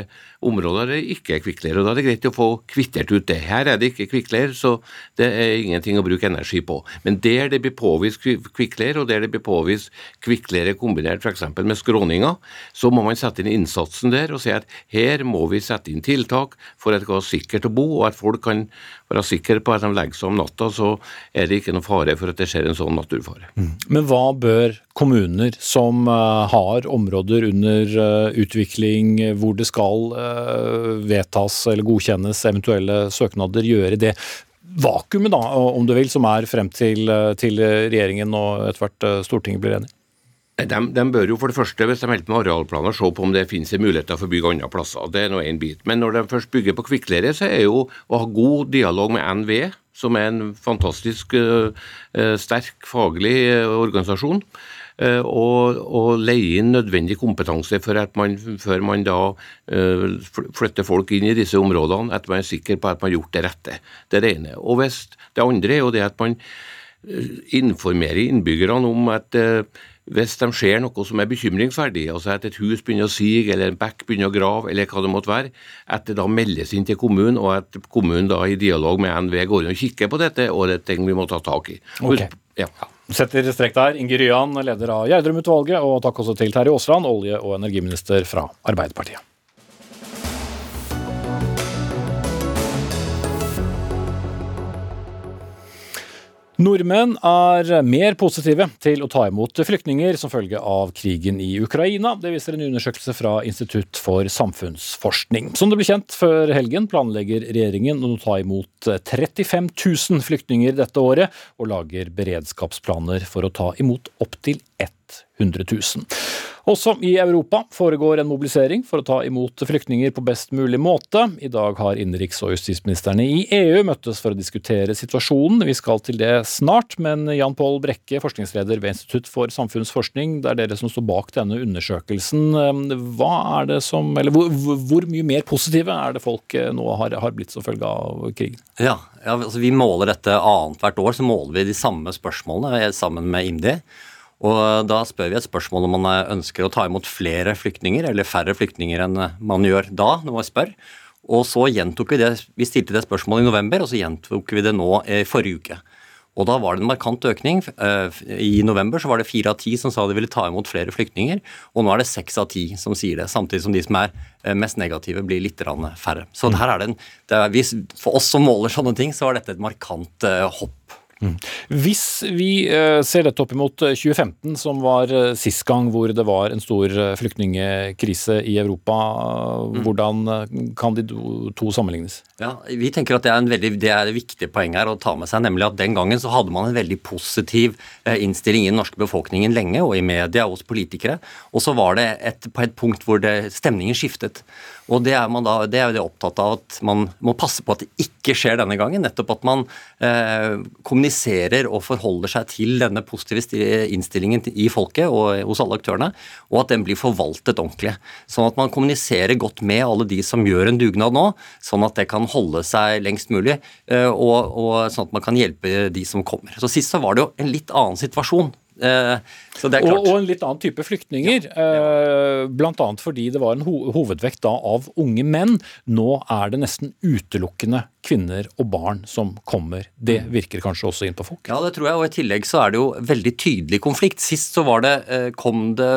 områder der det ikke er kvikkleir. og Da er det greit å få kvittert ut det. Her er det ikke kvikkleir, så det er ingenting å bruke energi på. Men der det blir påvist kvikkleir, og der det blir påvist kvikkleire kombinert f.eks. med skråninger, så må man sette inn innsatsen der og si at her må vi sette inn tiltak for at det skal være sikkert å bo, og at folk kan være sikre på at de legger seg om natta, så er det ikke noe fare for at det skjer en sånn naturfare. Mm. Men hva bør kommuner som uh, har områder under uh, utvikling hvor det skal Eh, vedtas eller godkjennes eventuelle søknader, gjøre det vakuumet, da, om du vil, som er frem til, eh, til regjeringen og etter hvert eh, Stortinget blir enig? De, de, bør jo for det første, hvis de holder med arealplaner, se på om det finnes muligheter for å bygge andre plasser. Det er nå en bit. Men når de først bygger på kvikkleire, så er jo å ha god dialog med NVE, som er en fantastisk uh, sterk faglig organisasjon. Eh, og, og leie inn nødvendig kompetanse for at man, før man da uh, flytter folk inn i disse områdene, at man er sikker på at man har gjort det rette. Det er det ene. Og hvis, det andre er jo det at man eh, informerer innbyggerne om at hvis de ser noe som er bekymringsverdig, altså at et hus begynner å sige eller en bekk begynner å grave, eller hva det måtte være, at det da meldes inn til kommunen, og at kommunen da i dialog med NV går inn og kikker på dette, og det er ting vi må ta tak i. Okay. Ja. Setter strek der. Inge Ryan, leder av Gjerdrum-utvalget, og takk også til Terje Aasland, olje- og energiminister fra Arbeiderpartiet. Nordmenn er mer positive til å ta imot flyktninger som følge av krigen i Ukraina. Det viser en undersøkelse fra Institutt for samfunnsforskning. Som det ble kjent før helgen, planlegger regjeringen å ta imot 35 000 flyktninger dette året, og lager beredskapsplaner for å ta imot opptil 100 000. Også i Europa foregår en mobilisering for å ta imot flyktninger på best mulig måte. I dag har innenriks- og justisministrene i EU møttes for å diskutere situasjonen. Vi skal til det snart, men Jan Pål Brekke, forskningsleder ved Institutt for samfunnsforskning, det er dere som står bak denne undersøkelsen. Hva er det som, eller hvor, hvor mye mer positive er det folk eh, nå har, har blitt som følge av krigen? Ja, ja altså Vi måler dette annethvert år, så måler vi de samme spørsmålene sammen med IMDi. Og Da spør vi et spørsmål om man ønsker å ta imot flere flyktninger eller færre flyktninger enn man gjør da. når man spør. Og så gjentok Vi det, vi stilte det spørsmålet i november, og så gjentok vi det nå i forrige uke. Og Da var det en markant økning. Eh, I november så var det fire av ti som sa de ville ta imot flere flyktninger, og nå er det seks av ti som sier det. Samtidig som de som er eh, mest negative, blir litt færre. Så her er det en, det er, For oss som måler sånne ting, så var dette et markant eh, hopp. Mm. Hvis vi uh, ser dette opp imot 2015, eh, som var uh, sist gang hvor det var en stor flyktningkrise i Europa, mm. hvordan kan de to, sammenlignes? Ja, Vi tenker at det er, en veldig, det er, et viktig poeng her å ta med seg, nemlig at den gangen så hadde man en veldig positiv innstilling i den norske befolkningen lenge, og i media og hos politikere. Og så var det et, på et punkt hvor det, stemningen skiftet. Og det er da det er det opptatt av at man må passe på at det ikke skjer denne gangen. Nettopp at man eh, kommuniserer og forholder seg til denne positive innstillingen i folket og hos alle aktørene, og at den blir forvaltet ordentlig. Sånn at man kommuniserer godt med alle de som gjør en dugnad nå, sånn at det kan holde seg lengst mulig, eh, og, og sånn at man kan hjelpe de som kommer. Så Sist så var det jo en litt annen situasjon. Eh, og, og, en litt annen type flyktninger. Ja, ja. Bl.a. fordi det var en ho hovedvekt da av unge menn. Nå er det nesten utelukkende kvinner og barn som kommer. Det mm. virker kanskje også inn på folk? Ja, det tror jeg. Og i tillegg så er det jo veldig tydelig konflikt. Sist så var det, eh, kom det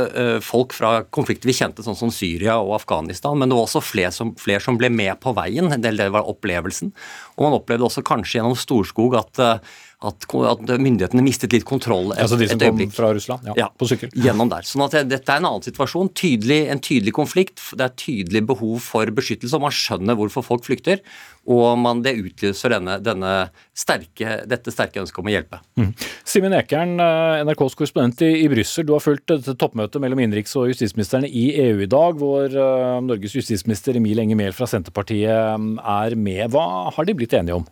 folk fra konflikter vi kjente, sånn som Syria og Afghanistan. Men det var også flere som, flere som ble med på veien. Det var opplevelsen. Og man opplevde også kanskje gjennom Storskog at at, at, myndighetene mistet litt kontroll et, altså de som kom fra Russland? Ja, ja, på sykkel. Gjennom der. Sånn at Dette er en annen situasjon. Tydelig, en tydelig konflikt. Det er tydelig behov for beskyttelse, og man skjønner hvorfor folk flykter. Og man, det utløser denne, denne sterke, dette sterke ønsket om å hjelpe. Mm. Simen Ekern, eh, NRKs korrespondent i, i Brussel. Du har fulgt dette toppmøtet mellom innenriks- og justisministrene i EU i dag, hvor uh, Norges justisminister Emil Enger Mehl fra Senterpartiet mm, er med. Hva har de blitt enige om?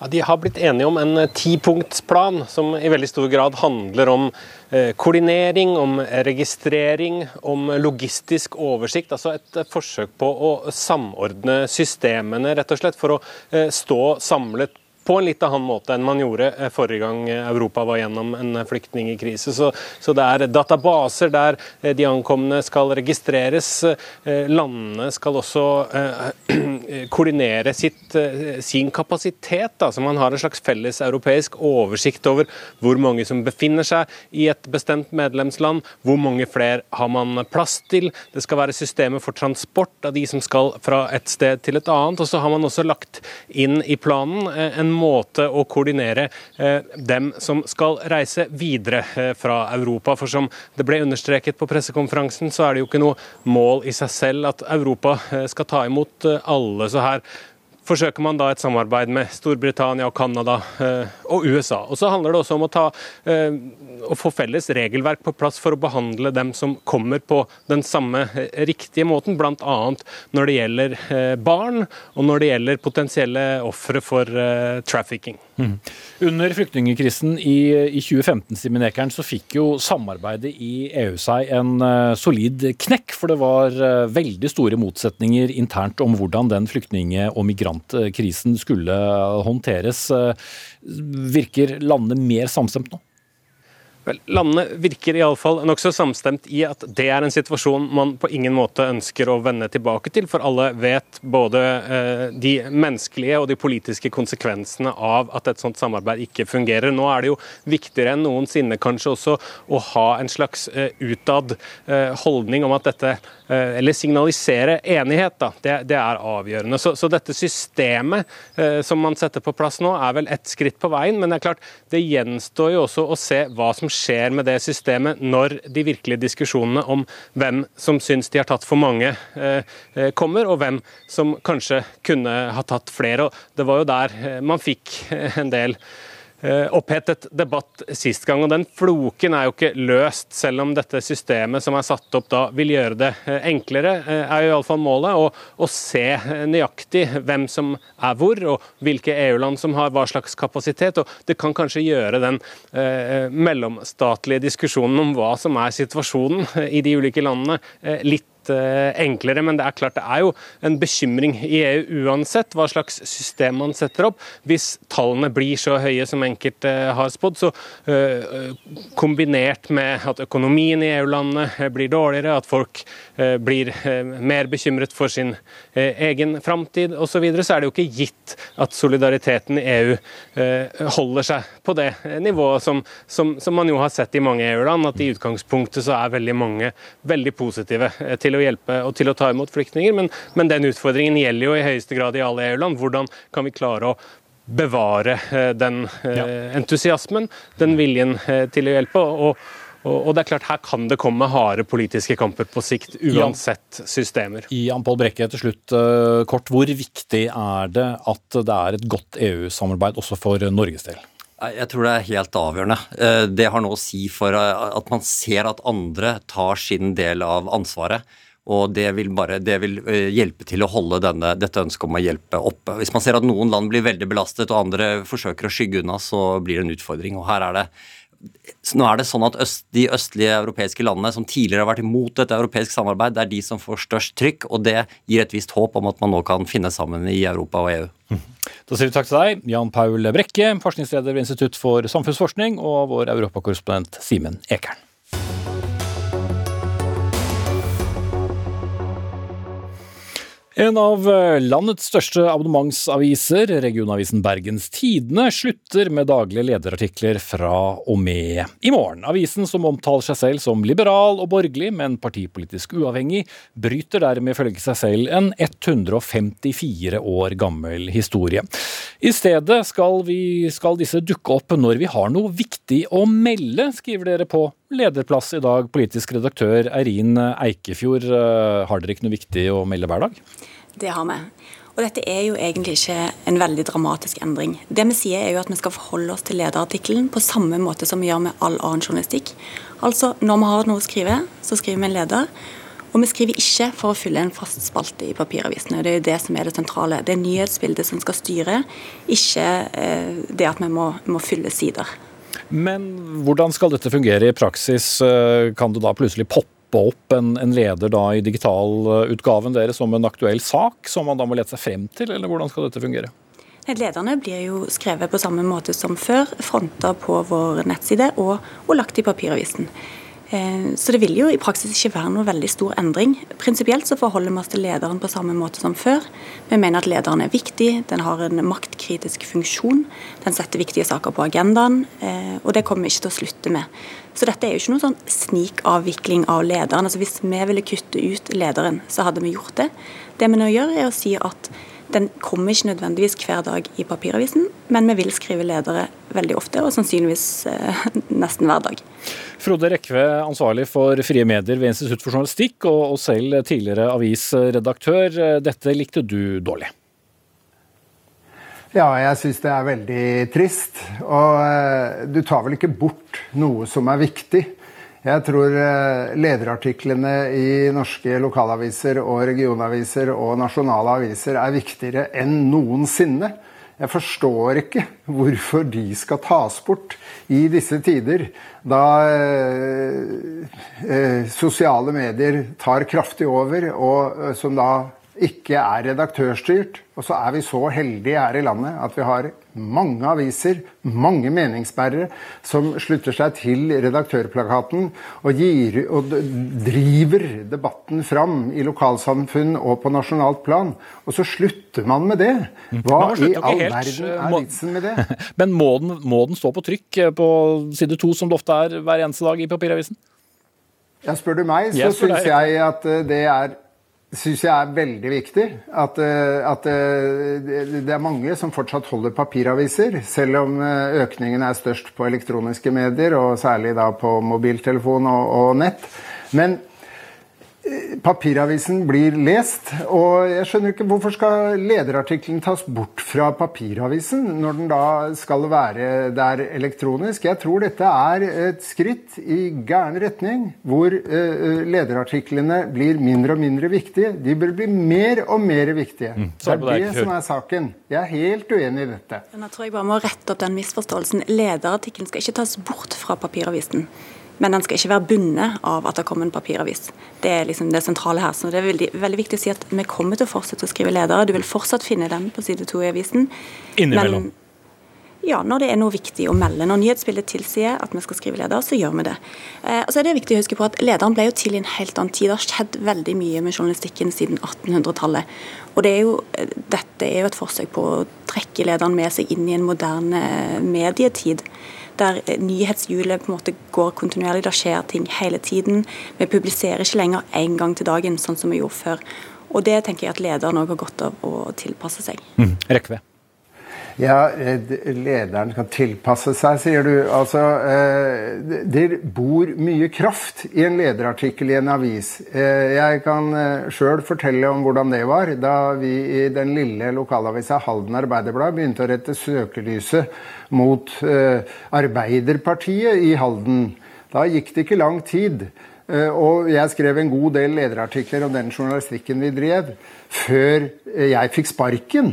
Ja, de har blitt enige om en eh, tipunktsplan som i veldig stor grad handler om eh, koordinering, om registrering, om logistisk oversikt. Altså et forsøk på å samordne systemene, rett og slett, for å eh, stå samlet på en litt annen måte enn man gjorde eh, forrige gang Europa var gjennom en flyktningkrise. Så, så, det er databaser der eh, de ankomne skal registreres. Eh, landene skal også koordinere sitt, sin kapasitet, da, så man har en slags felles europeisk oversikt over hvor mange som befinner seg i et bestemt medlemsland, hvor mange flere har man plass til. Det skal være systemer for transport av de som skal fra et sted til et annet. Og så har man også lagt inn i planen en måte å koordinere eh, dem som skal reise videre eh, fra Europa. For som det ble understreket på pressekonferansen, så er det jo ikke noe mål i seg selv at Europa eh, skal ta imot alle. Så her forsøker man da et samarbeid med Storbritannia og Canada eh, og USA. Og så handler det også om å, ta, eh, å få felles regelverk på plass for å behandle dem som kommer på den samme eh, riktige måten, bl.a. når det gjelder barn og når det gjelder potensielle ofre for trafficking. Mm. Under flyktningkrisen i, i 2015 Simen Ekern, så fikk jo samarbeidet i EU seg en uh, solid knekk. For det var uh, veldig store motsetninger internt om hvordan den flyktning- og migrantkrisen skulle håndteres. Uh, virker landene mer samstemt nå? Vel, Landene virker iallfall nokså samstemt i at det er en situasjon man på ingen måte ønsker å vende tilbake til, for alle vet både eh, de menneskelige og de politiske konsekvensene av at et sånt samarbeid ikke fungerer. Nå er det jo viktigere enn noensinne kanskje også å ha en slags eh, utad eh, holdning om at dette Eller signalisere enighet, da. Det, det er avgjørende. Så, så dette systemet eh, som man setter på plass nå, er vel ett skritt på veien, men det er klart, det gjenstår jo også å se hva som skjer med det systemet når de virkelige diskusjonene om hvem som syns de har tatt for mange, eh, eh, kommer, og hvem som kanskje kunne ha tatt flere. Og det var jo der eh, man fikk en del Eh, opphetet debatt sist gang. og Den floken er jo ikke løst, selv om dette systemet som er satt opp da vil gjøre det eh, enklere. Eh, er jo iallfall målet å, å, se nøyaktig hvem som er hvor, og hvilke EU-land som har hva slags kapasitet. og Det kan kanskje gjøre den eh, mellomstatlige diskusjonen om hva som er situasjonen i de ulike landene, eh, litt Eh, enklere. Men det er klart det er jo en bekymring i EU uansett hva slags system man setter opp. Hvis tallene blir så høye som enkelte har spådd, så uh, kombinert med at økonomien i EU-landene blir dårligere, at folk blir mer bekymret for sin egen framtid osv., så, videre, så er det jo ikke gitt at solidariteten i EU holder seg på det nivået som, som, som man jo har sett i mange EU-land, at i utgangspunktet så er veldig mange veldig positive til til å hjelpe og til å ta imot flyktninger. Men, men den utfordringen gjelder jo i høyeste grad i alle EU-land. Hvordan kan vi klare å bevare eh, den eh, entusiasmen, den viljen eh, til å hjelpe? og og, det er klart, Her kan det komme harde politiske kamper på sikt, uansett systemer. Jan Pål Brekke, til slutt kort. Hvor viktig er det at det er et godt EU-samarbeid også for Norges del? Jeg tror det er helt avgjørende. Eh, det har noe å si for eh, at man ser at andre tar sin del av ansvaret. Og det vil, bare, det vil eh, hjelpe til å holde denne, dette ønsket om å hjelpe oppe. Hvis man ser at noen land blir veldig belastet og andre forsøker å skygge unna, så blir det en utfordring. Og her er det nå er det sånn at øst, De østlige europeiske landene som tidligere har vært imot dette europeisk samarbeid, det er de som får størst trykk, og det gir et visst håp om at man nå kan finne sammen i Europa og EU. Da sier vi takk til deg, Jan Paul Brekke, forskningsleder ved Institutt for samfunnsforskning, og vår europakorrespondent Simen Ekern. En av eh, landets største abonnementsaviser, regionavisen Bergens Tidende, slutter med daglige lederartikler fra og med i morgen. Avisen, som omtaler seg selv som liberal og borgerlig, men partipolitisk uavhengig, bryter dermed ifølge seg selv en 154 år gammel historie. I stedet skal, vi, skal disse dukke opp når vi har noe viktig å melde, skriver dere på lederplass i dag, politisk redaktør Eirin Eikefjord. Eh, har dere ikke noe viktig å melde hver dag? Det har vi. Og dette er jo egentlig ikke en veldig dramatisk endring. Det vi sier er jo at vi skal forholde oss til lederartikkelen på samme måte som vi gjør med all annen journalistikk. Altså, når vi har noe å skrive, så skriver vi en leder. Og vi skriver ikke for å fylle en fast spalte i papiravisene. Det er jo det som er det sentrale. Det er nyhetsbildet som skal styre, ikke eh, det at vi må, må fylle sider. Men hvordan skal dette fungere i praksis? Eh, kan det da plutselig poppe opp en, en leder da i digitalutgaven deres som en aktuell sak, som man da må lete seg frem til, eller hvordan skal dette fungere? Lederne blir jo skrevet på samme måte som før, fronta på vår nettside og, og lagt i papiravisen. Eh, så det vil jo i praksis ikke være noe veldig stor endring. Prinsipielt så forholder vi oss til lederen på samme måte som før. Vi mener at lederen er viktig, den har en maktkritisk funksjon. Den setter viktige saker på agendaen, eh, og det kommer vi ikke til å slutte med. Så dette er jo ikke noen sånn snikavvikling av lederen. Altså Hvis vi ville kutte ut lederen, så hadde vi gjort det. Det vi nå gjør, er å si at den kommer ikke nødvendigvis hver dag i papiravisen, men vi vil skrive ledere veldig ofte, og sannsynligvis eh, nesten hver dag. Frode Rekve, ansvarlig for frie medier ved Institutt for journalistikk, og selv tidligere avisredaktør. Dette likte du dårlig? Ja, jeg syns det er veldig trist. Og eh, du tar vel ikke bort noe som er viktig. Jeg tror eh, lederartiklene i norske lokalaviser og regionaviser og nasjonale aviser er viktigere enn noensinne. Jeg forstår ikke hvorfor de skal tas bort i disse tider, da eh, eh, sosiale medier tar kraftig over, og som da ikke er redaktørstyrt. Og så er vi så heldige her i landet at vi har mange aviser, mange meningsbærere, som slutter seg til redaktørplakaten og, gir, og driver debatten fram i lokalsamfunn og på nasjonalt plan. Og så slutter man med det. Hva i all verden er vitsen med det? Men må den, må den stå på trykk på side to, som det ofte er hver eneste dag i papiravisen? Ja, spør du meg, så syns jeg at det er syns jeg er veldig viktig. At, eh, at, eh, det er mange som fortsatt holder papiraviser, selv om eh, økningen er størst på elektroniske medier, og særlig da på mobiltelefon og, og nett. Men Papiravisen blir lest, og jeg skjønner ikke hvorfor skal lederartikkelen tas bort fra papiravisen når den da skal være der elektronisk. Jeg tror dette er et skritt i gæren retning, hvor uh, lederartiklene blir mindre og mindre viktige. De bør bli mer og mer viktige. Mm. Det er det, det som er saken. Jeg er helt uenig i dette. Men jeg tror jeg bare må rette opp den misforståelsen. Lederartikkelen skal ikke tas bort fra papiravisen. Men den skal ikke være bundet av at det kommer en papiravis. Det er liksom det sentrale her. Så det er veldig, veldig, viktig å si at vi kommer til å fortsette å skrive ledere. Du vil fortsatt finne dem på side to i avisen. Innimellom. Ja, når det er noe viktig å melde. Når nyhetsbildet tilsier at vi skal skrive leder, så gjør vi det. Eh, og så er det viktig å huske på at Lederen ble jo til i en helt annen tid. Det har skjedd veldig mye med journalistikken siden 1800-tallet. Og det er jo, eh, Dette er jo et forsøk på å trekke lederen med seg inn i en moderne medietid der nyhetshjulet på en måte går kontinuerlig. Det skjer ting hele tiden. Vi publiserer ikke lenger én gang til dagen, sånn som vi gjorde før. Og Det tenker jeg at lederen òg har godt av å tilpasse seg. Mm. Rekve. Ja, lederen kan tilpasse seg, sier du. Altså, eh, det bor mye kraft i en lederartikkel i en avis. Eh, jeg kan eh, sjøl fortelle om hvordan det var da vi i den lille lokalavisa Halden Arbeiderblad begynte å rette søkelyset mot Arbeiderpartiet i Halden. Da gikk det ikke lang tid. Og jeg skrev en god del lederartikler om den journalistikken vi drev, før jeg fikk sparken.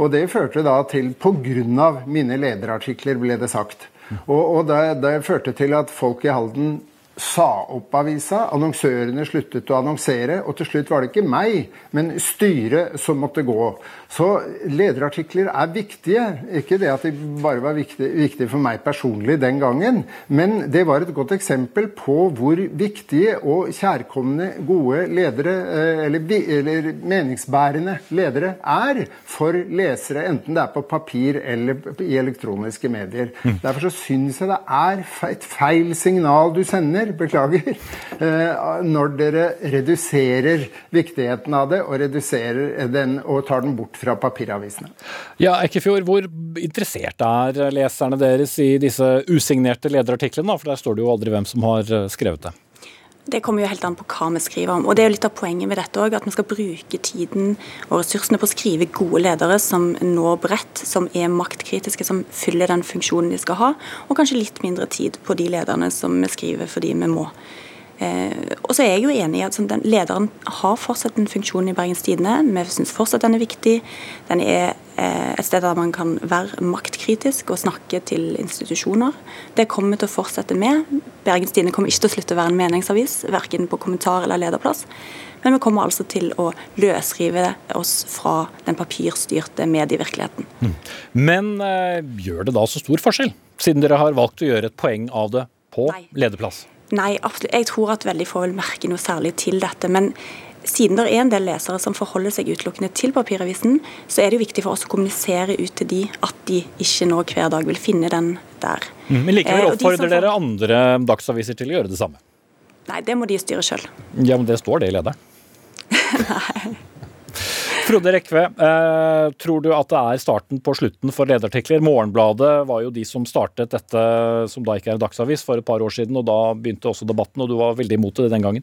Og det førte da til Pga. mine lederartikler, ble det sagt. Og, og det, det, førte til at folk i Halden sa opp avisa. Annonsørene sluttet å annonsere, og til slutt var det ikke meg, men styret som måtte gå. Så lederartikler er viktige. Ikke det at de bare var viktige, viktige for meg personlig den gangen, men det var et godt eksempel på hvor viktige og kjærkomne gode ledere, eh, eller, eller meningsbærende ledere, er for lesere, enten det er på papir eller i elektroniske medier. Mm. Derfor så syns jeg det er et feil signal du sender beklager, eh, når dere reduserer viktigheten av det og reduserer den og tar den bort fra papiravisene. Ja, Ekkefjord, hvor interessert er leserne deres i disse usignerte lederartiklene? For der står det jo aldri hvem som har eh, skrevet det. Det kommer jo helt an på hva vi skriver om. Og det er jo litt av poenget med dette òg, at vi skal bruke tiden og ressursene på å skrive gode ledere som når bredt, som er maktkritiske, som fyller den funksjonen de skal ha, og kanskje litt mindre tid på de lederne som vi skriver fordi vi må. Eh, og så er jeg jo enig i at sånn, den, Lederen har fortsatt en funksjon i Bergens Tidende. Vi syns fortsatt den er viktig. Den er eh, et sted der man kan være maktkritisk og snakke til institusjoner. Det kommer vi til å fortsette med. Bergens Tidende kommer ikke til å slutte å være en meningsavis, verken på kommentar eller lederplass. Men vi kommer altså til å løsrive oss fra den papirstyrte medievirkeligheten. Mm. Men eh, gjør det da så stor forskjell, siden dere har valgt å gjøre et poeng av det på Nei. lederplass? Nei, absolutt. Jeg tror at veldig få vil merke noe særlig til dette. Men siden det er en del lesere som forholder seg utelukkende til papiravisen, så er det jo viktig for oss å kommunisere ut til de at de ikke nå hver dag vil finne den der. Mm, men likevel eh, oppfordrer de dere andre dagsaviser til å gjøre det samme? Nei, det må de styre sjøl. Ja, men det står det i lederen. Nei. Frode Rekve, eh, tror du at det er starten på slutten for lederartikler? Morgenbladet var jo de som startet dette, som da ikke er en dagsavis, for et par år siden. og Da begynte også debatten, og du var veldig imot det den gangen.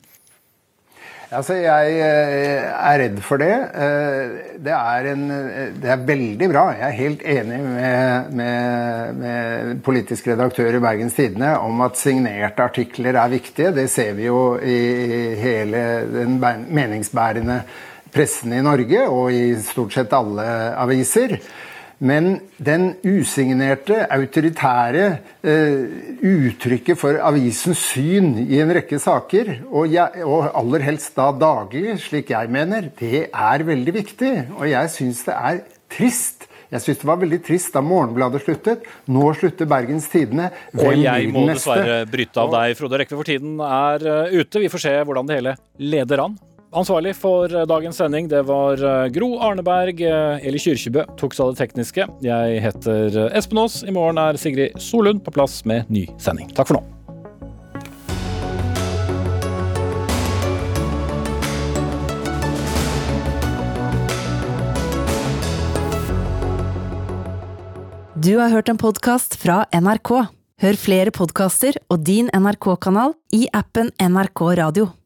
Altså, Jeg eh, er redd for det. Eh, det er, en, det er veldig bra. Jeg er helt enig med, med, med politisk redaktør i Bergens Tidende om at signerte artikler er viktige. Det ser vi jo i hele den meningsbærende pressen i Norge og i stort sett alle aviser. Men den usignerte, autoritære eh, uttrykket for avisens syn i en rekke saker, og, jeg, og, aller helst da daglig, slik jeg mener, det er veldig viktig. Og jeg syns det er trist. Jeg syns det var veldig trist da Morgenbladet sluttet. Nå slutter Bergens Tidende. Hvem og jeg må dessverre bryte av deg, Frode Rekve, for tiden er eh, ute. Vi får se hvordan det hele leder an. Ansvarlig for dagens sending det var eh, Gro Arneberg. Eh, Eli Kyrkjebø tok seg av det tekniske. Jeg heter eh, Espen Aas. I morgen er Sigrid Solund på plass med ny sending. Takk for nå. Du har hørt en podkast fra NRK. Hør flere podkaster og din NRK-kanal i appen NRK Radio.